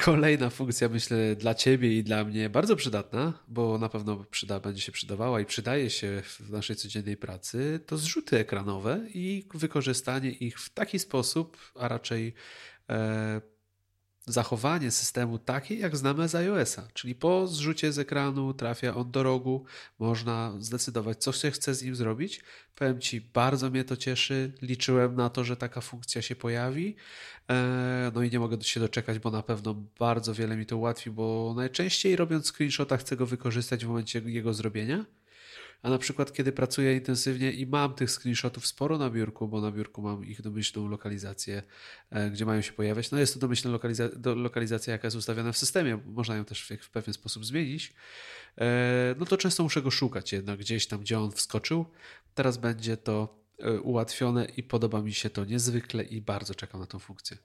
Kolejna funkcja, myślę, dla Ciebie i dla mnie bardzo przydatna, bo na pewno przyda, będzie się przydawała i przydaje się w naszej codziennej pracy, to zrzuty ekranowe i wykorzystanie ich w taki sposób, a raczej e, zachowanie systemu takie, jak znamy z iOS-a, czyli po zrzucie z ekranu trafia on do rogu, można zdecydować, co się chce z nim zrobić. Powiem Ci, bardzo mnie to cieszy, liczyłem na to, że taka funkcja się pojawi, e, no i nie mogę się doczekać, bo na pewno bardzo wiele mi to ułatwi, bo najczęściej robiąc screenshota chcę go wykorzystać w momencie jego zrobienia, a na przykład, kiedy pracuję intensywnie i mam tych screenshotów sporo na biurku, bo na biurku mam ich domyślną lokalizację, e, gdzie mają się pojawiać. No jest to domyślna lokaliza lokalizacja, jaka jest ustawiona w systemie. Można ją też w, w pewien sposób zmienić. E, no to często muszę go szukać jednak gdzieś tam, gdzie on wskoczył. Teraz będzie to e, ułatwione i podoba mi się to niezwykle i bardzo czekam na tą funkcję.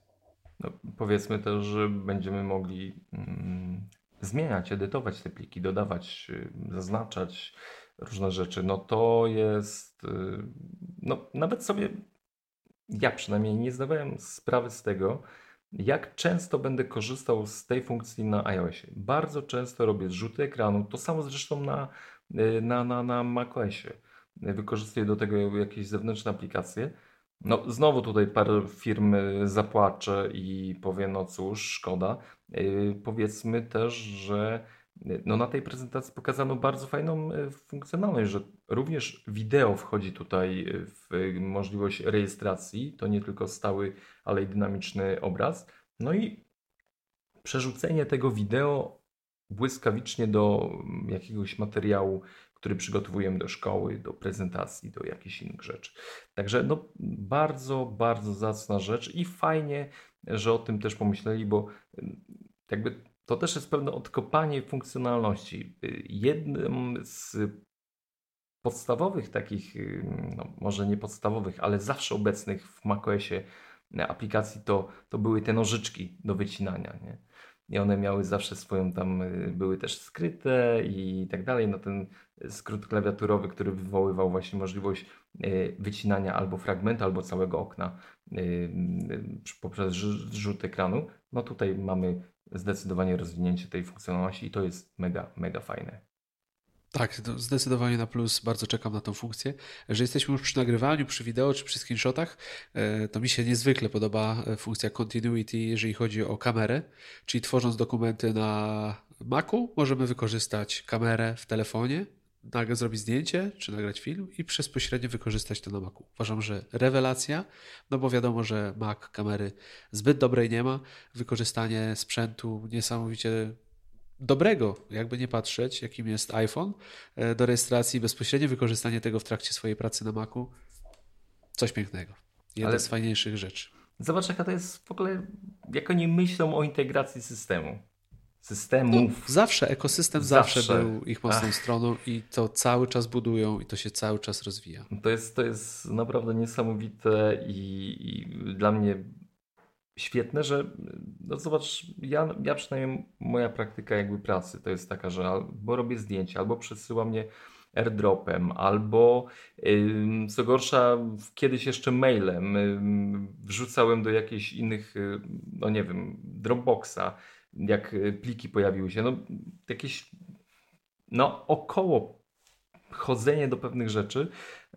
No, powiedzmy też, że będziemy mogli mm, zmieniać, edytować te pliki, dodawać, y, zaznaczać, różne rzeczy, no to jest, y, no nawet sobie, ja przynajmniej nie zdawałem sprawy z tego, jak często będę korzystał z tej funkcji na iOSie. Bardzo często robię zrzuty ekranu, to samo zresztą na, y, na, na, na macOSie. Wykorzystuję do tego jakieś zewnętrzne aplikacje. No, znowu tutaj parę firm zapłacze i powie, no cóż, szkoda. Yy, powiedzmy też, że no na tej prezentacji pokazano bardzo fajną e, funkcjonalność, że również wideo wchodzi tutaj e, w możliwość rejestracji. To nie tylko stały, ale i dynamiczny obraz. No i przerzucenie tego wideo błyskawicznie do mm, jakiegoś materiału, który przygotowujemy do szkoły, do prezentacji, do jakichś innych rzeczy. Także no, bardzo, bardzo zacna rzecz i fajnie, że o tym też pomyśleli, bo mm, jakby to też jest pewne odkopanie funkcjonalności. Jednym z podstawowych takich, no może nie podstawowych, ale zawsze obecnych w macOSie aplikacji to, to były te nożyczki do wycinania. Nie? I one miały zawsze swoją tam, były też skryte i tak dalej. No ten skrót klawiaturowy, który wywoływał właśnie możliwość wycinania albo fragmentu, albo całego okna poprzez rzut ekranu. No tutaj mamy zdecydowanie rozwinięcie tej funkcjonalności i to jest mega, mega fajne. Tak, zdecydowanie na plus. Bardzo czekam na tą funkcję. Że jesteśmy już przy nagrywaniu, przy wideo czy przy screenshotach, e, to mi się niezwykle podoba e, funkcja continuity, jeżeli chodzi o kamerę. Czyli tworząc dokumenty na Macu, możemy wykorzystać kamerę w telefonie, nagle zrobić zdjęcie, czy nagrać film i bezpośrednio wykorzystać to na Macu. Uważam, że rewelacja, no bo wiadomo, że Mac kamery zbyt dobrej nie ma. Wykorzystanie sprzętu niesamowicie dobrego, jakby nie patrzeć, jakim jest iPhone, e, do rejestracji, bezpośrednie wykorzystanie tego w trakcie swojej pracy na Macu, coś pięknego. Jedna Ale... z fajniejszych rzeczy. Zobacz, jaka to jest w ogóle, jak oni myślą o integracji systemu systemów. No, zawsze, ekosystem zawsze, zawsze był ich mocną Ach. stroną i to cały czas budują i to się cały czas rozwija. To jest, to jest naprawdę niesamowite i, i dla mnie świetne, że no zobacz, ja, ja przynajmniej moja praktyka jakby pracy to jest taka, że albo robię zdjęcia, albo przesyłam mnie airdropem, albo co gorsza, kiedyś jeszcze mailem wrzucałem do jakichś innych, yy, no nie wiem, Dropboxa jak y, pliki pojawiły się, no jakieś no około chodzenie do pewnych rzeczy,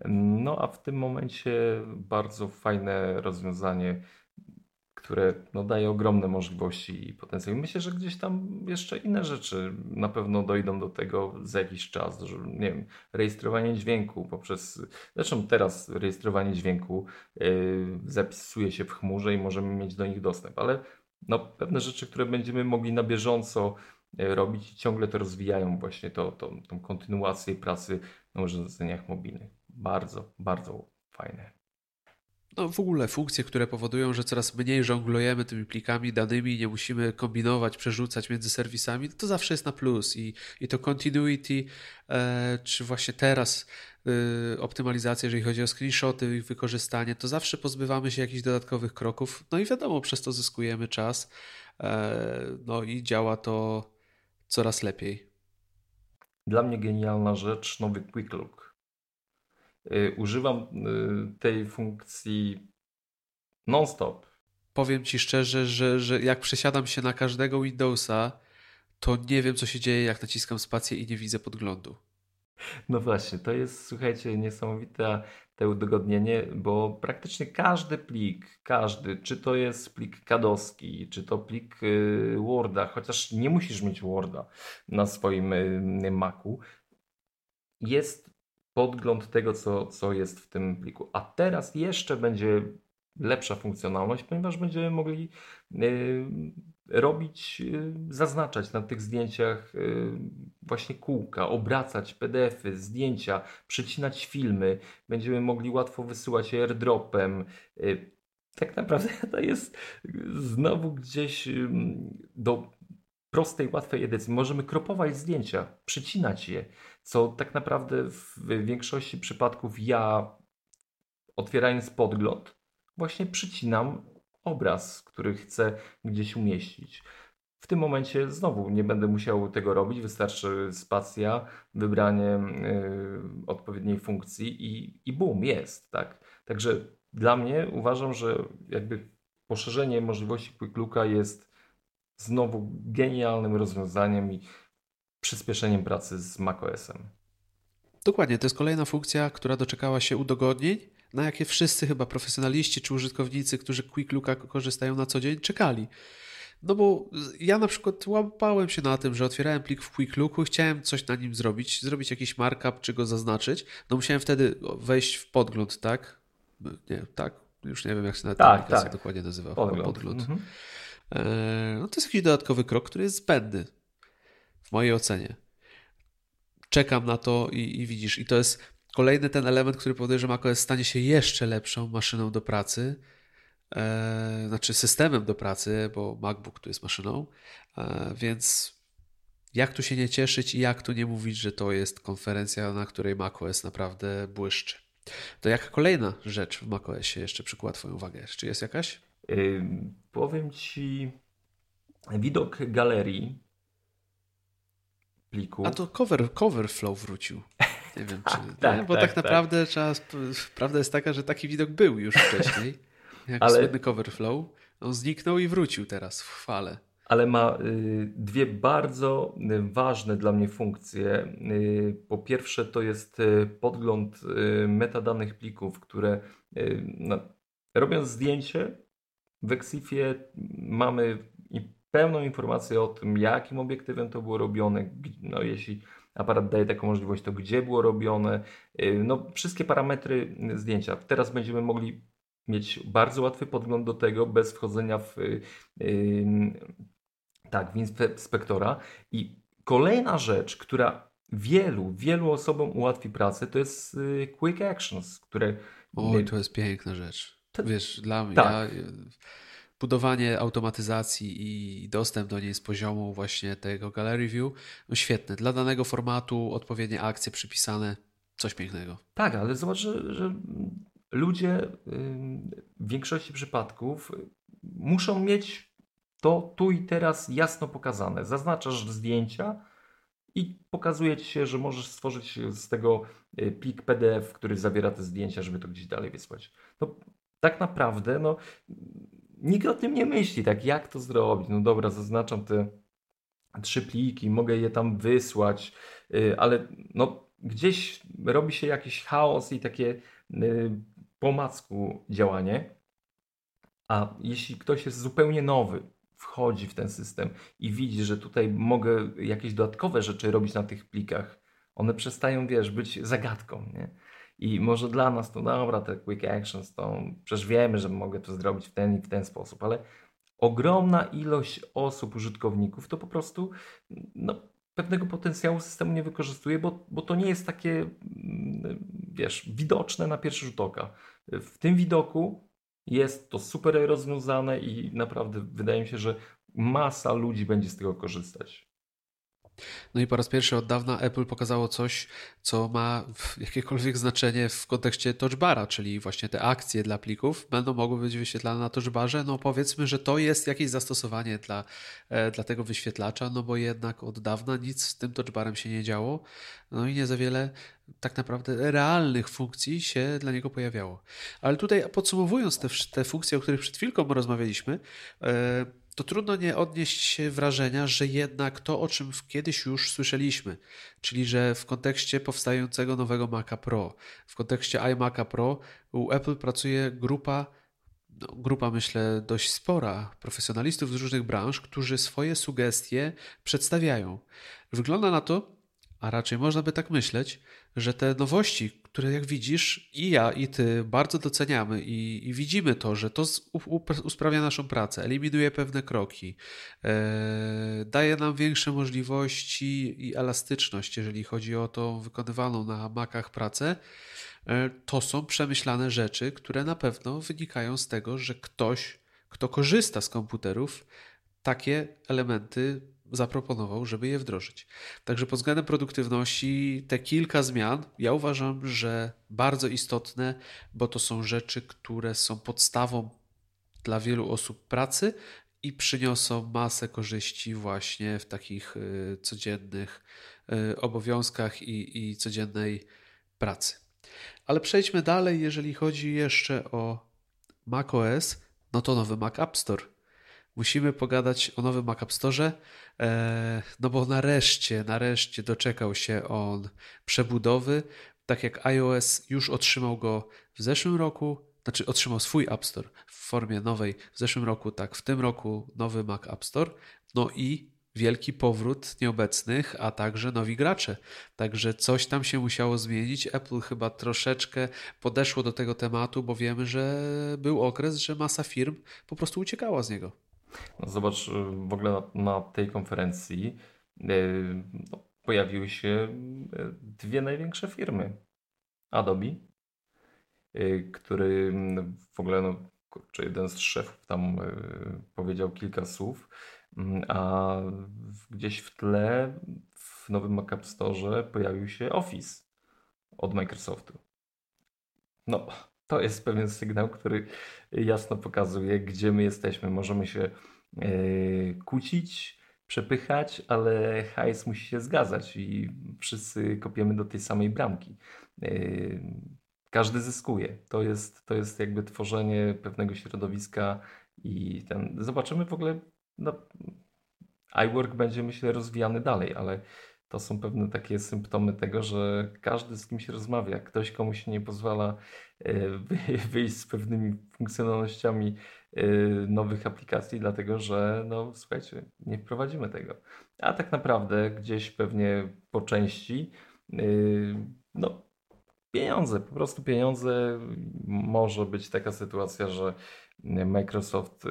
no a w tym momencie bardzo fajne rozwiązanie, które no, daje ogromne możliwości i potencjał. Myślę, że gdzieś tam jeszcze inne rzeczy na pewno dojdą do tego za jakiś czas, że nie wiem, rejestrowanie dźwięku poprzez, zresztą teraz rejestrowanie dźwięku yy, zapisuje się w chmurze i możemy mieć do nich dostęp, ale no, pewne rzeczy, które będziemy mogli na bieżąco e, robić i ciągle to rozwijają właśnie to, to, tą kontynuację pracy na urządzeniach mobilnych. Bardzo, bardzo fajne. No w ogóle funkcje, które powodują, że coraz mniej żonglujemy tymi plikami, danymi, nie musimy kombinować, przerzucać między serwisami, to zawsze jest na plus. I, i to continuity, e, czy właśnie teraz e, optymalizacja, jeżeli chodzi o screenshoty, ich wykorzystanie, to zawsze pozbywamy się jakichś dodatkowych kroków, no i wiadomo, przez to zyskujemy czas, e, no i działa to coraz lepiej. Dla mnie genialna rzecz, nowy Quick Look używam y, tej funkcji non-stop. Powiem Ci szczerze, że, że jak przesiadam się na każdego Windowsa, to nie wiem, co się dzieje, jak naciskam spację i nie widzę podglądu. No właśnie, to jest, słuchajcie, niesamowite te udogodnienie, bo praktycznie każdy plik, każdy, czy to jest plik kadowski, czy to plik y, Worda, chociaż nie musisz mieć Worda na swoim Macu, jest podgląd tego, co, co jest w tym pliku. A teraz jeszcze będzie lepsza funkcjonalność, ponieważ będziemy mogli y, robić, y, zaznaczać na tych zdjęciach y, właśnie kółka, obracać PDFy, zdjęcia, przycinać filmy. Będziemy mogli łatwo wysyłać airdropem. Tak naprawdę to jest znowu gdzieś do prostej, łatwej edycji. Możemy kropować zdjęcia, przycinać je, co tak naprawdę w większości przypadków ja, otwierając podgląd, właśnie przycinam obraz, który chcę gdzieś umieścić. W tym momencie znowu nie będę musiał tego robić, wystarczy spacja, wybranie yy, odpowiedniej funkcji i, i boom, jest, tak. Także dla mnie uważam, że jakby poszerzenie możliwości Quick Looka jest znowu genialnym rozwiązaniem i przyspieszeniem pracy z macOSem. Dokładnie, to jest kolejna funkcja, która doczekała się udogodnień, na jakie wszyscy chyba profesjonaliści czy użytkownicy, którzy Quick Looka korzystają na co dzień, czekali. No bo ja na przykład łapałem się na tym, że otwierałem plik w Quick Looku, chciałem coś na nim zrobić, zrobić jakiś markup czy go zaznaczyć. No musiałem wtedy wejść w podgląd, tak? Nie, tak? Już nie wiem, jak się na tak, tak. dokładnie nazywa. Podgląd. podgląd. Mhm. E, no to jest jakiś dodatkowy krok, który jest zbędny w mojej ocenie. Czekam na to i, i widzisz, i to jest kolejny ten element, który powoduje, że macOS stanie się jeszcze lepszą maszyną do pracy, e, znaczy systemem do pracy, bo MacBook tu jest maszyną, e, więc jak tu się nie cieszyć i jak tu nie mówić, że to jest konferencja, na której macOS naprawdę błyszczy. To jaka kolejna rzecz w macOSie jeszcze przykuła Twoją uwagę? Czy jest jakaś? Powiem Ci, widok galerii pliku. A to cover, cover flow wrócił. Nie wiem, czy. tak, Bo tak, tak naprawdę tak. Trzeba, prawda jest taka, że taki widok był już wcześniej. Jak Ale... słynny cover flow. On zniknął i wrócił teraz w chwale. Ale ma y, dwie bardzo ważne dla mnie funkcje. Y, po pierwsze, to jest y, podgląd y, metadanych plików, które y, no, robiąc zdjęcie, w Exifie mamy pełną informację o tym, jakim obiektywem to było robione, no jeśli aparat daje taką możliwość, to gdzie było robione, y, no wszystkie parametry zdjęcia. Teraz będziemy mogli mieć bardzo łatwy podgląd do tego bez wchodzenia w yy, tak, w inspektora i kolejna rzecz, która wielu, wielu osobom ułatwi pracę, to jest y, Quick Actions, które... Oj, to jest piękna rzecz. Wiesz, dla mnie... Tak. Ja budowanie automatyzacji i dostęp do niej z poziomu właśnie tego Gallery View, no świetne. Dla danego formatu odpowiednie akcje przypisane, coś pięknego. Tak, ale zobacz, że, że ludzie w większości przypadków muszą mieć to tu i teraz jasno pokazane. Zaznaczasz zdjęcia i pokazuje ci się, że możesz stworzyć z tego y, plik PDF, który zawiera te zdjęcia, żeby to gdzieś dalej wysłać. No, tak naprawdę, no, nikt o tym nie myśli, tak jak to zrobić. No dobra, zaznaczam te trzy pliki, mogę je tam wysłać, y, ale no gdzieś robi się jakiś chaos i takie y, po macku działanie. A jeśli ktoś jest zupełnie nowy, wchodzi w ten system i widzi, że tutaj mogę jakieś dodatkowe rzeczy robić na tych plikach, one przestają, wiesz, być zagadką, nie? I może dla nas to dobra, te quick actions, to przecież wiemy, że mogę to zrobić w ten i w ten sposób, ale ogromna ilość osób, użytkowników to po prostu no, pewnego potencjału systemu nie wykorzystuje, bo, bo to nie jest takie, mm, wiesz, widoczne na pierwszy rzut oka. W tym widoku jest to super rozwiązane i naprawdę wydaje mi się, że masa ludzi będzie z tego korzystać. No i po raz pierwszy od dawna Apple pokazało coś, co ma jakiekolwiek znaczenie w kontekście touchbara, czyli właśnie te akcje dla plików będą mogły być wyświetlane na touchbarze. No powiedzmy, że to jest jakieś zastosowanie dla, e, dla tego wyświetlacza, no bo jednak od dawna nic z tym touchbarem się nie działo. No i nie za wiele tak naprawdę realnych funkcji się dla niego pojawiało. Ale tutaj podsumowując te, te funkcje, o których przed chwilką rozmawialiśmy, e, to trudno nie odnieść się wrażenia, że jednak to, o czym kiedyś już słyszeliśmy, czyli że w kontekście powstającego nowego Maca Pro, w kontekście iMac'a Pro u Apple pracuje grupa, no, grupa myślę dość spora profesjonalistów z różnych branż, którzy swoje sugestie przedstawiają. Wygląda na to, a raczej można by tak myśleć, że te nowości, które jak widzisz i ja i ty bardzo doceniamy i, i widzimy to, że to usprawia naszą pracę, eliminuje pewne kroki, e, daje nam większe możliwości i elastyczność, jeżeli chodzi o tą wykonywaną na makach pracę, e, to są przemyślane rzeczy, które na pewno wynikają z tego, że ktoś, kto korzysta z komputerów, takie elementy zaproponował, żeby je wdrożyć. Także pod względem produktywności te kilka zmian ja uważam, że bardzo istotne, bo to są rzeczy, które są podstawą dla wielu osób pracy i przyniosą masę korzyści właśnie w takich y, codziennych y, obowiązkach i, i codziennej pracy. Ale przejdźmy dalej, jeżeli chodzi jeszcze o macOS, no to nowy Mac App Store musimy pogadać o nowym Mac App Store, e, no bo nareszcie, nareszcie doczekał się on przebudowy. Tak jak iOS już otrzymał go w zeszłym roku, znaczy otrzymał swój App Store w formie nowej w zeszłym roku, tak w tym roku nowy Mac App Store. No i wielki powrót nieobecnych, a także nowi gracze. Także coś tam się musiało zmienić. Apple chyba troszeczkę podeszło do tego tematu, bo wiemy, że był okres, że masa firm po prostu uciekała z niego. No zobacz, y, w ogóle na, na tej konferencji yy, no, pojawiły się y, dwie największe firmy. Adobe, który mm, w ogóle, no, czy jeden z szefów tam powiedział kilka słów, mm, a gdzieś w tle w nowym Mac App Store pojawił się Office od Microsoftu. No, to jest pewien sygnał, który jasno pokazuje, gdzie my jesteśmy. Możemy się e, kłócić, przepychać, ale hajs musi się zgadzać i wszyscy kopiemy do tej samej bramki. E, każdy zyskuje. To jest, to jest jakby tworzenie pewnego środowiska i ten, zobaczymy w ogóle, no, iWork będzie myślę rozwijany dalej, ale to są pewne takie symptomy tego, że każdy z kimś rozmawia. Ktoś komuś nie pozwala e, wyjść z pewnymi funkcjonalnościami e, nowych aplikacji, dlatego że, no słuchajcie, nie wprowadzimy tego. A tak naprawdę gdzieś pewnie po części, e, no pieniądze, po prostu pieniądze. Może być taka sytuacja, że Microsoft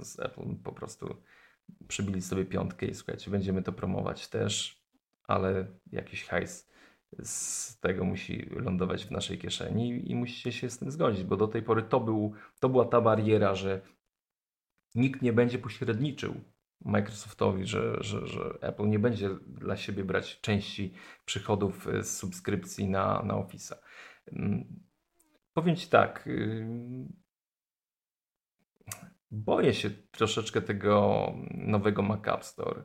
z Apple po prostu przybili sobie piątkę i słuchajcie, będziemy to promować też ale jakiś hajs z tego musi lądować w naszej kieszeni i musicie się z tym zgodzić, bo do tej pory to, był, to była ta bariera, że nikt nie będzie pośredniczył Microsoftowi, że, że, że Apple nie będzie dla siebie brać części przychodów z subskrypcji na, na Office'a. Mm, powiem Ci tak, y, boję się troszeczkę tego nowego Mac App Store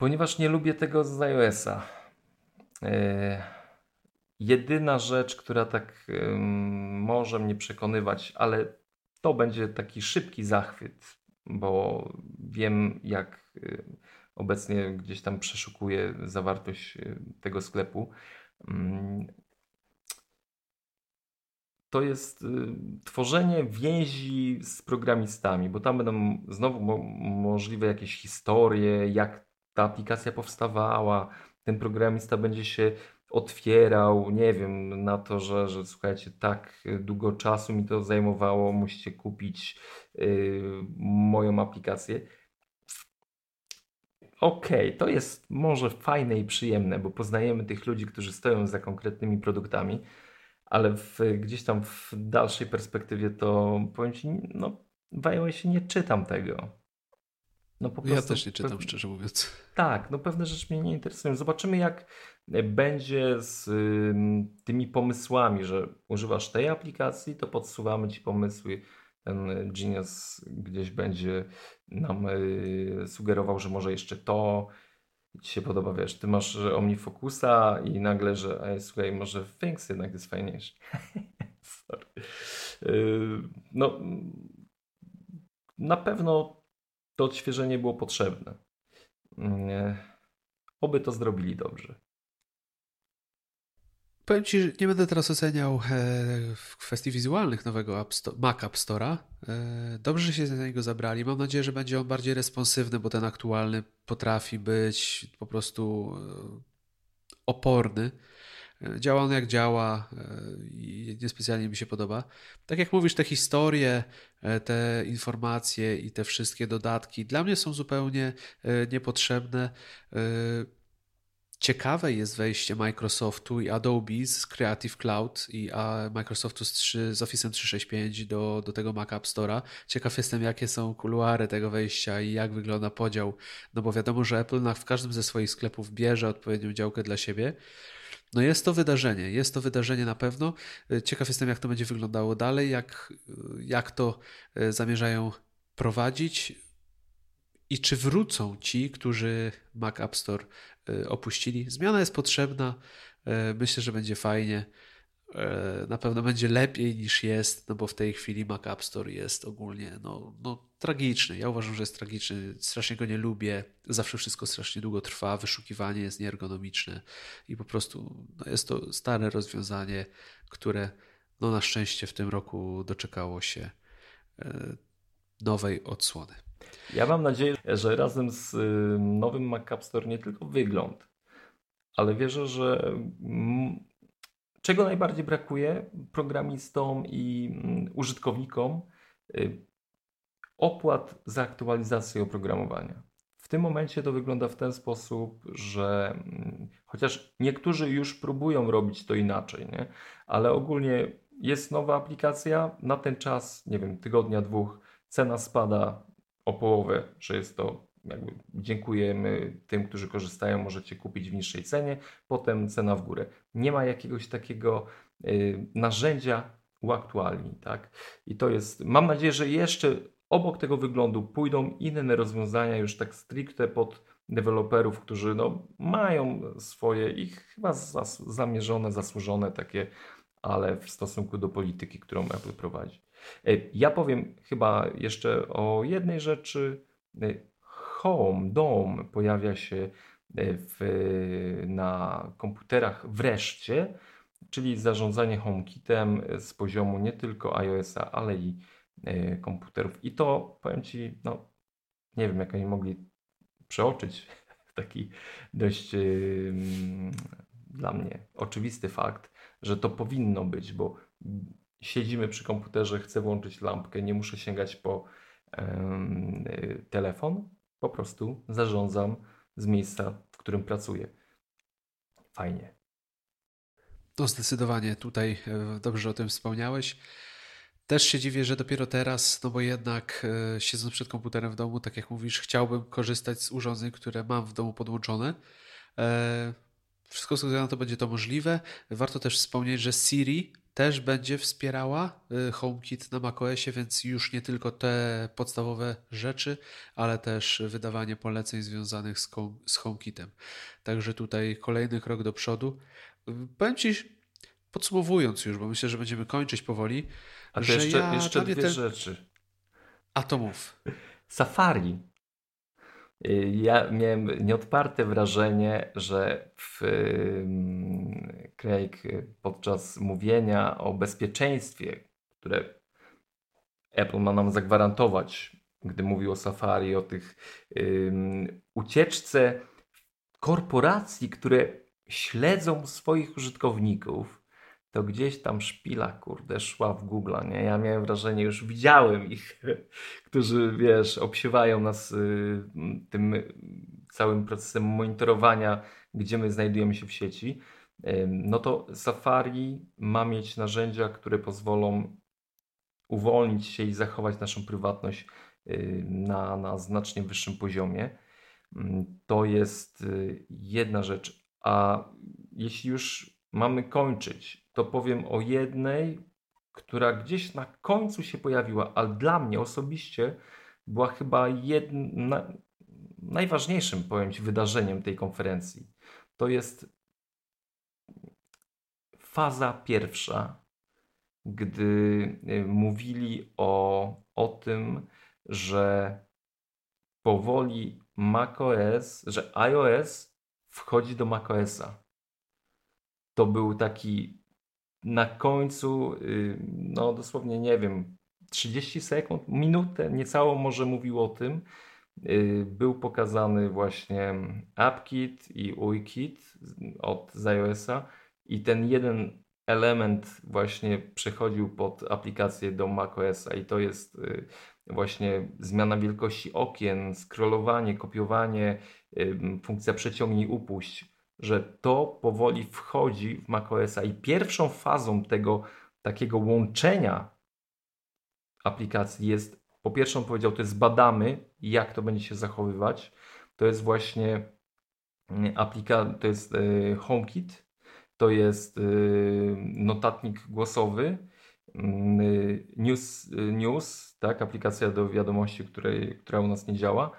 Ponieważ nie lubię tego z iOS-a. Yy, jedyna rzecz, która tak może mnie przekonywać, ale to będzie taki szybki zachwyt, bo wiem, jak yy, obecnie gdzieś tam przeszukuję zawartość tego sklepu. Mm, to jest tworzenie więzi z programistami, bo tam będą znowu mo możliwe jakieś historie, jak ta aplikacja powstawała, ten programista będzie się otwierał, nie wiem, na to, że, że słuchajcie, tak długo czasu mi to zajmowało, musicie kupić yy, moją aplikację. okej, okay, to jest może fajne i przyjemne, bo poznajemy tych ludzi, którzy stoją za konkretnymi produktami, ale w, gdzieś tam w dalszej perspektywie to powiem Ci, no w iOSie nie czytam tego. No po ja też nie czytam, pe... szczerze mówiąc. Tak, no pewne rzeczy mnie nie interesują. Zobaczymy, jak będzie z y, tymi pomysłami, że używasz tej aplikacji, to podsuwamy ci pomysły. Ten Genius gdzieś będzie nam y, sugerował, że może jeszcze to ci się podoba, wiesz, ty masz OmniFocusa i nagle, że ej, słuchaj, może Things jednak jest fajniejszy. Sorry. No, na pewno to odświeżenie było potrzebne. Oby to zrobili dobrze. Powiem Ci, że nie będę teraz oceniał e, w kwestii wizualnych nowego App Sto Mac App Store'a. E, dobrze, że się za niego zabrali. Mam nadzieję, że będzie on bardziej responsywny, bo ten aktualny potrafi być po prostu e, oporny. Działa on jak działa i niespecjalnie mi się podoba. Tak jak mówisz, te historie, te informacje i te wszystkie dodatki dla mnie są zupełnie niepotrzebne. Ciekawe jest wejście Microsoftu i Adobe z Creative Cloud i Microsoftu z, 3, z Office 365 do, do tego Mac App Store'a. Ciekaw jestem, jakie są kuluary tego wejścia i jak wygląda podział, no bo wiadomo, że Apple w każdym ze swoich sklepów bierze odpowiednią działkę dla siebie. No jest to wydarzenie, jest to wydarzenie na pewno. Ciekaw jestem, jak to będzie wyglądało dalej, jak, jak to e, zamierzają prowadzić i czy wrócą ci, którzy Mac App Store opuścili. Zmiana jest potrzebna. Myślę, że będzie fajnie. Na pewno będzie lepiej niż jest, no bo w tej chwili Mac App Store jest ogólnie no, no, tragiczny. Ja uważam, że jest tragiczny. Strasznie go nie lubię. Zawsze wszystko strasznie długo trwa. Wyszukiwanie jest nieergonomiczne i po prostu no, jest to stare rozwiązanie, które no, na szczęście w tym roku doczekało się nowej odsłony. Ja mam nadzieję, że razem z nowym Mac App Store nie tylko wygląd, ale wierzę, że mm, czego najbardziej brakuje programistom i mm, użytkownikom y, opłat za aktualizację oprogramowania. W tym momencie to wygląda w ten sposób, że mm, chociaż niektórzy już próbują robić to inaczej, nie? ale ogólnie jest nowa aplikacja, na ten czas, nie wiem, tygodnia, dwóch, cena spada o połowę, że jest to jakby dziękujemy tym, którzy korzystają, możecie kupić w niższej cenie, potem cena w górę. Nie ma jakiegoś takiego y, narzędzia uaktualni, tak? I to jest, mam nadzieję, że jeszcze obok tego wyglądu pójdą inne rozwiązania już tak stricte pod deweloperów, którzy no, mają swoje i chyba zas zamierzone, zasłużone takie, ale w stosunku do polityki, którą Apple prowadzi. E, ja powiem chyba jeszcze o jednej rzeczy. E, Home, dom pojawia się e, w, na komputerach wreszcie, czyli zarządzanie HomeKitem z poziomu nie tylko iOS-a, ale i komputerów. I to powiem Ci, no nie wiem jak oni mogli przeoczyć taki dość yy, dla mnie oczywisty fakt, że to powinno być, bo siedzimy przy komputerze, chcę włączyć lampkę, nie muszę sięgać po y, telefon, po prostu zarządzam z miejsca, w którym pracuję. Fajnie. No zdecydowanie tutaj e, dobrze o tym wspomniałeś. Też się dziwię, że dopiero teraz, no bo jednak e, siedząc przed komputerem w domu, tak jak mówisz, chciałbym korzystać z urządzeń, które mam w domu podłączone. E, wszystko wskazuje na to, będzie to możliwe. Warto też wspomnieć, że Siri też będzie wspierała y, HomeKit na macOSie, więc już nie tylko te podstawowe rzeczy, ale też wydawanie poleceń związanych z, HomeKitem. Także tutaj kolejny krok do przodu. Powiem Ci, podsumowując już, bo myślę, że będziemy kończyć powoli. A to jeszcze, ja, jeszcze dwie rzeczy. A to mów. Safari Y, ja miałem nieodparte wrażenie, że w, Craig podczas mówienia o bezpieczeństwie, które Apple ma nam zagwarantować, gdy mówił o Safari, o tych um, ucieczce korporacji, które śledzą swoich użytkowników, to gdzieś tam szpila, kurde, szła w Google, nie? Ja miałem wrażenie, już widziałem ich, którzy, wiesz, obsiewają nas y, tym całym procesem monitorowania, gdzie my znajdujemy się w sieci, no to Safari ma mieć narzędzia, które pozwolą uwolnić się i zachować naszą prywatność na, na znacznie wyższym poziomie. Mm, to jest y, jedna rzecz. A jeśli już mamy kończyć, to powiem o jednej, która gdzieś na końcu się pojawiła, ale dla mnie osobiście była chyba jedna, najważniejszym, powiem Ci, wydarzeniem tej konferencji. To jest faza pierwsza, gdy y, mówili o, o tym, że powoli macOS, że iOS wchodzi do macOSa. To był taki na końcu, y, no dosłownie nie wiem, 30 sekund, minutę, niecało może mówił o tym. Y, był pokazany właśnie AppKit i UIKit od iOSa i ten jeden element właśnie przechodził pod aplikację do macOSa i to jest y, właśnie zmiana wielkości okien, scrollowanie, kopiowanie, funkcja przeciągnij, upuść, że to powoli wchodzi w macOSa i pierwszą fazą tego takiego łączenia aplikacji jest, po pierwsze on powiedział, to jest badamy, jak to będzie się zachowywać. To jest właśnie mm, aplikacja, to jest y, HomeKit, to jest y, notatnik głosowy, mm, News, News tak, aplikacja do wiadomości, której, która u nas nie działa.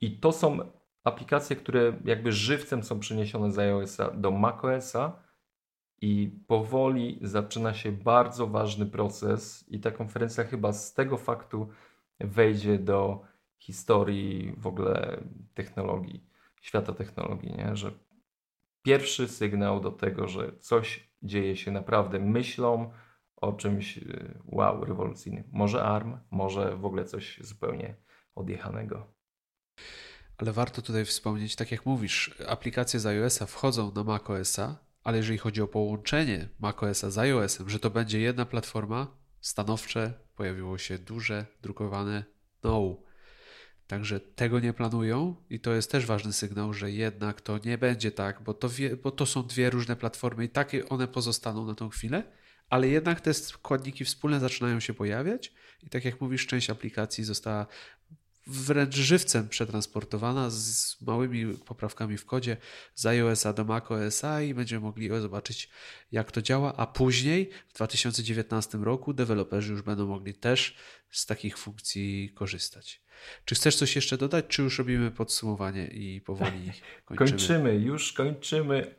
I to są aplikacje, które jakby żywcem są przeniesione z iOS-a do macOS-a i powoli zaczyna się bardzo ważny proces i ta konferencja chyba z tego faktu wejdzie do historii w ogóle technologii, świata technologii, nie? że pierwszy sygnał do tego, że coś dzieje się naprawdę myślą o czymś y, wow, rewolucyjnym. Może ARM, może w ogóle coś zupełnie odjechanego. Ale warto tutaj wspomnieć, tak jak mówisz, aplikacje z iOS-a wchodzą na macOS-a, ale jeżeli chodzi o połączenie macOSa z iOS-em, że to będzie jedna platforma, stanowcze pojawiło się duże, drukowane no. Także tego nie planują i to jest też ważny sygnał, że jednak to nie będzie tak, bo to, wie, bo to są dwie różne platformy i takie one pozostaną na tą chwilę, ale jednak te składniki wspólne zaczynają się pojawiać i tak jak mówisz, część aplikacji została wręcz żywcem przetransportowana z małymi poprawkami w kodzie z iOS-a do macOS-a i będziemy mogli zobaczyć, jak to działa, a później w 2019 roku deweloperzy już będą mogli też z takich funkcji korzystać. Czy chcesz coś jeszcze dodać, czy już robimy podsumowanie i powoli kończymy? Kończymy, już kończymy.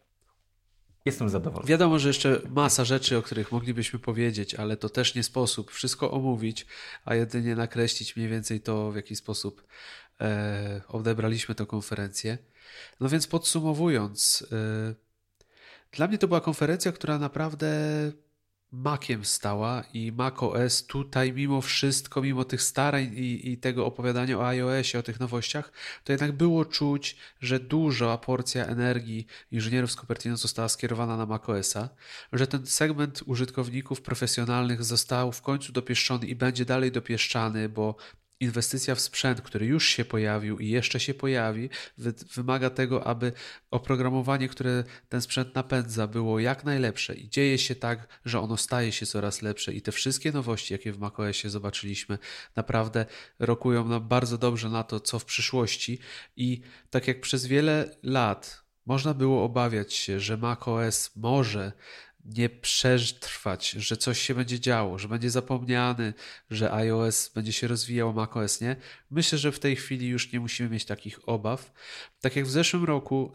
Jestem zadowolony. Wiadomo, że jeszcze masa rzeczy, o których moglibyśmy powiedzieć, ale to też nie sposób wszystko omówić, a jedynie nakreślić mniej więcej to, w jaki sposób e, odebraliśmy tę konferencję. No więc podsumowując, e, dla mnie to była konferencja, która naprawdę Maciem stała i macOS tutaj mimo wszystko, mimo tych starań i, i, tego opowiadania o iOSie, o tych nowościach, to jednak było czuć, że duża porcja energii inżynierów z Cupertino została skierowana na macOSa, że ten segment użytkowników profesjonalnych został w końcu dopieszczony i będzie dalej dopieszczany, bo inwestycja w sprzęt, który już się pojawił i jeszcze się pojawi, wymaga tego, aby oprogramowanie, które ten sprzęt napędza, było jak najlepsze. I dzieje się tak, że ono staje się coraz lepsze. I te wszystkie nowości, jakie w macOSie zobaczyliśmy, naprawdę rokują nam bardzo dobrze na to, co w przyszłości. I tak jak przez wiele lat można było obawiać się, że macOS może nie przetrwać, że coś się będzie działo, że będzie zapomniany, że iOS będzie się rozwijał, macOS nie. Myślę, że w tej chwili już nie musimy mieć takich obaw. Tak jak w zeszłym roku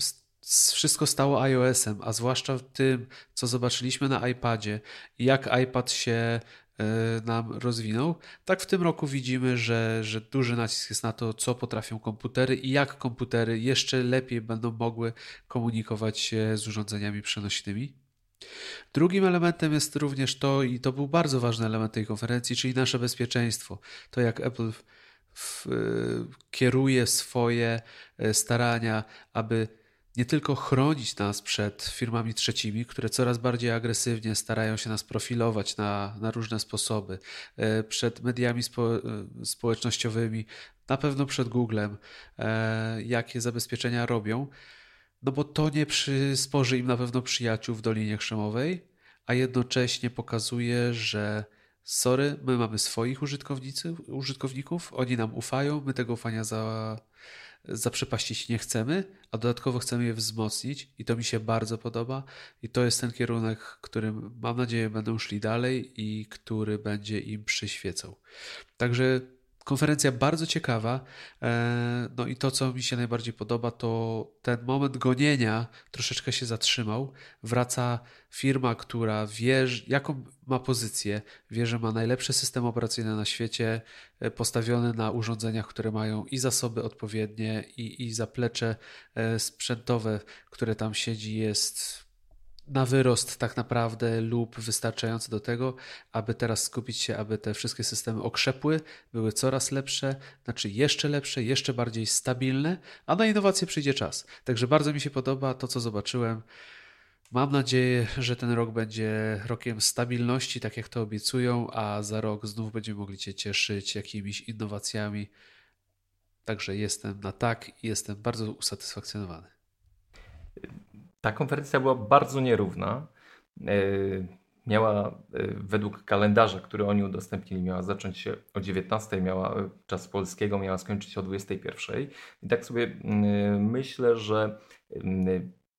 wszystko stało iOS-em, a zwłaszcza w tym, co zobaczyliśmy na iPadzie jak iPad się e, nam rozwinął, tak w tym roku widzimy, że, że duży nacisk jest na to, co potrafią komputery i jak komputery jeszcze lepiej będą mogły komunikować się z urządzeniami przenośnymi. Drugim elementem jest również to, i to był bardzo ważny element tej konferencji, czyli nasze bezpieczeństwo. To jak Apple w, w, kieruje swoje e, starania, aby nie tylko chronić nas przed firmami trzecimi, które coraz bardziej agresywnie starają się nas profilować na, na różne sposoby, e, przed mediami spo, e, społecznościowymi, na pewno przed Googlem, jakie zabezpieczenia robią, no bo to nie przysporzy im na pewno przyjaciół w Dolinie Krzemowej, a jednocześnie pokazuje, że sorry, my mamy swoich użytkowników, oni nam ufają, my tego ufania za, zaprzepaścić nie chcemy, a dodatkowo chcemy je wzmocnić i to mi się bardzo podoba i to jest ten kierunek, którym mam nadzieję będą szli dalej i który będzie im przyświecał. Także Konferencja bardzo ciekawa. E, no i to, co mi się najbardziej podoba, to ten moment gonienia troszeczkę się zatrzymał. Wraca firma, która wie, jaką ma pozycję, wie, że ma najlepszy system operacyjny na świecie, e, postawiony na urządzeniach, które mają i zasoby odpowiednie, i, i zaplecze e, sprzętowe, które tam siedzi, jest na wyrost tak naprawdę lub wystarczający do tego, aby teraz skupić się, aby te wszystkie systemy okrzepły, były coraz lepsze, znaczy jeszcze lepsze, jeszcze bardziej stabilne, a na innowacje przyjdzie czas. Także bardzo mi się podoba to, co zobaczyłem. Mam nadzieję, że ten rok będzie rokiem stabilności, tak jak to obiecują, a za rok znów będziemy mogli się cieszyć jakimiś innowacjami. Także jestem na tak i jestem bardzo usatysfakcjonowany. Ta konferencja była bardzo nierówna. E, miała e, według kalendarza, który oni udostępnili, miała zacząć się o 19, miała e, czas polskiego, miała skończyć się o 21. I tak sobie myślę, że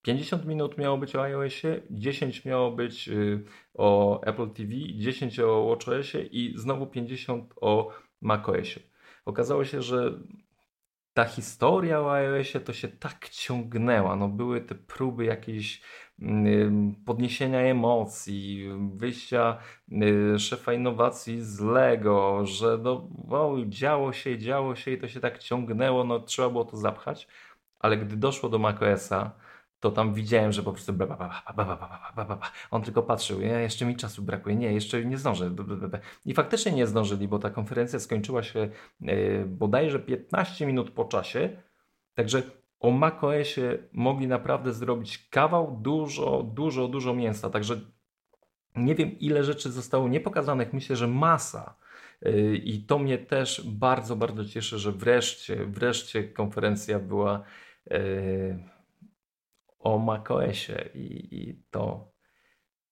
50 minut miało być o iOSie, 10 miało być o Apple TV, 10 o WatchOSie i znowu 50 o macOSie. Okazało się, że ta historia o iOSie to się tak ciągnęła. No były te próby jakiejś mm, podniesienia emocji, wyjścia y, szefa innowacji z Lego, że no, wow, działo się, działo się i to się tak ciągnęło, no trzeba było to zapchać, ale gdy doszło do macOSa, to tam widziałem, że po prostu on tylko patrzył, nie, jeszcze mi czasu brakuje, nie, jeszcze nie zdążę. I faktycznie nie zdążyli, bo ta konferencja skończyła się bodajże 15 minut po czasie, także o macOSie mogli naprawdę zrobić kawał, dużo, dużo, dużo mięsa, także nie wiem ile rzeczy zostało niepokazanych, myślę, że masa. I to mnie też bardzo, bardzo cieszy, że wreszcie, wreszcie konferencja była o macOSie i, i to,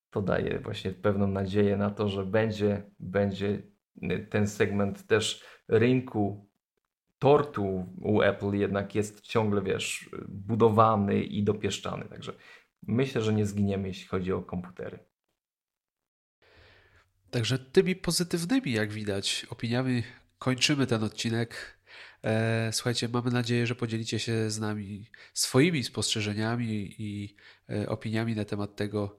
to daje właśnie pewną nadzieję na to, że będzie, będzie ten segment też rynku tortu u Apple jednak jest ciągle, wiesz, budowany i dopieszczany. Także myślę, że nie zginiemy, jeśli chodzi o komputery. Także tymi pozytywnymi, jak widać, opiniami kończymy ten odcinek. E, słuchajcie, mamy nadzieję, że podzielicie się z nami swoimi spostrzeżeniami i e, opiniami na temat tego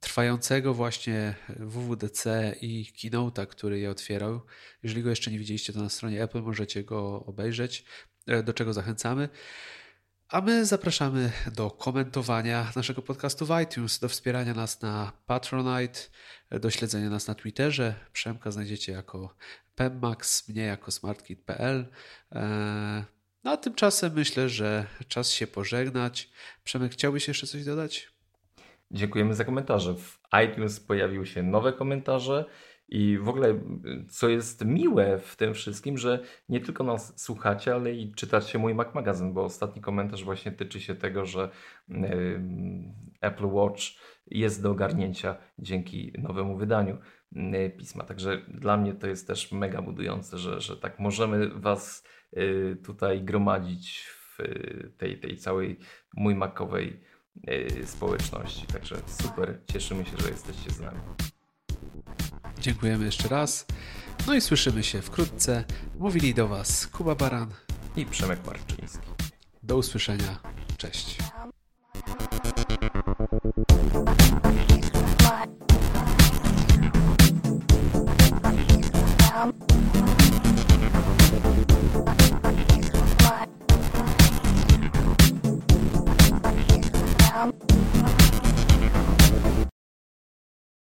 trwającego właśnie WWDC i Keynote'a, który je otwierał. Jeżeli go jeszcze nie widzieliście, to na stronie Apple możecie go obejrzeć, e, do czego zachęcamy. A my zapraszamy do komentowania naszego podcastu w iTunes, do wspierania nas na Patronite, do śledzenia nas na Twitterze. Przemka znajdziecie jako Pemmax, mnie jako smartkit.pl. E, no a tymczasem myślę, że czas się pożegnać. Przemek, chciałbyś jeszcze coś dodać? Dziękujemy za komentarze. W iTunes pojawiły się nowe komentarze. I w ogóle, co jest miłe w tym wszystkim, że nie tylko nas słuchacie, ale i czytacie mój Mac Magazyn, bo ostatni komentarz właśnie tyczy się tego, że Apple Watch jest do ogarnięcia dzięki nowemu wydaniu pisma. Także dla mnie to jest też mega budujące, że, że tak możemy Was y, tutaj gromadzić w tej, tej całej mój makowej y, społeczności. Także super, cieszymy się, że jesteście z nami. Dziękujemy jeszcze raz. No i słyszymy się wkrótce. Mówili do Was Kuba Baran i Przemek Marczyński. Do usłyszenia. Cześć. Bye.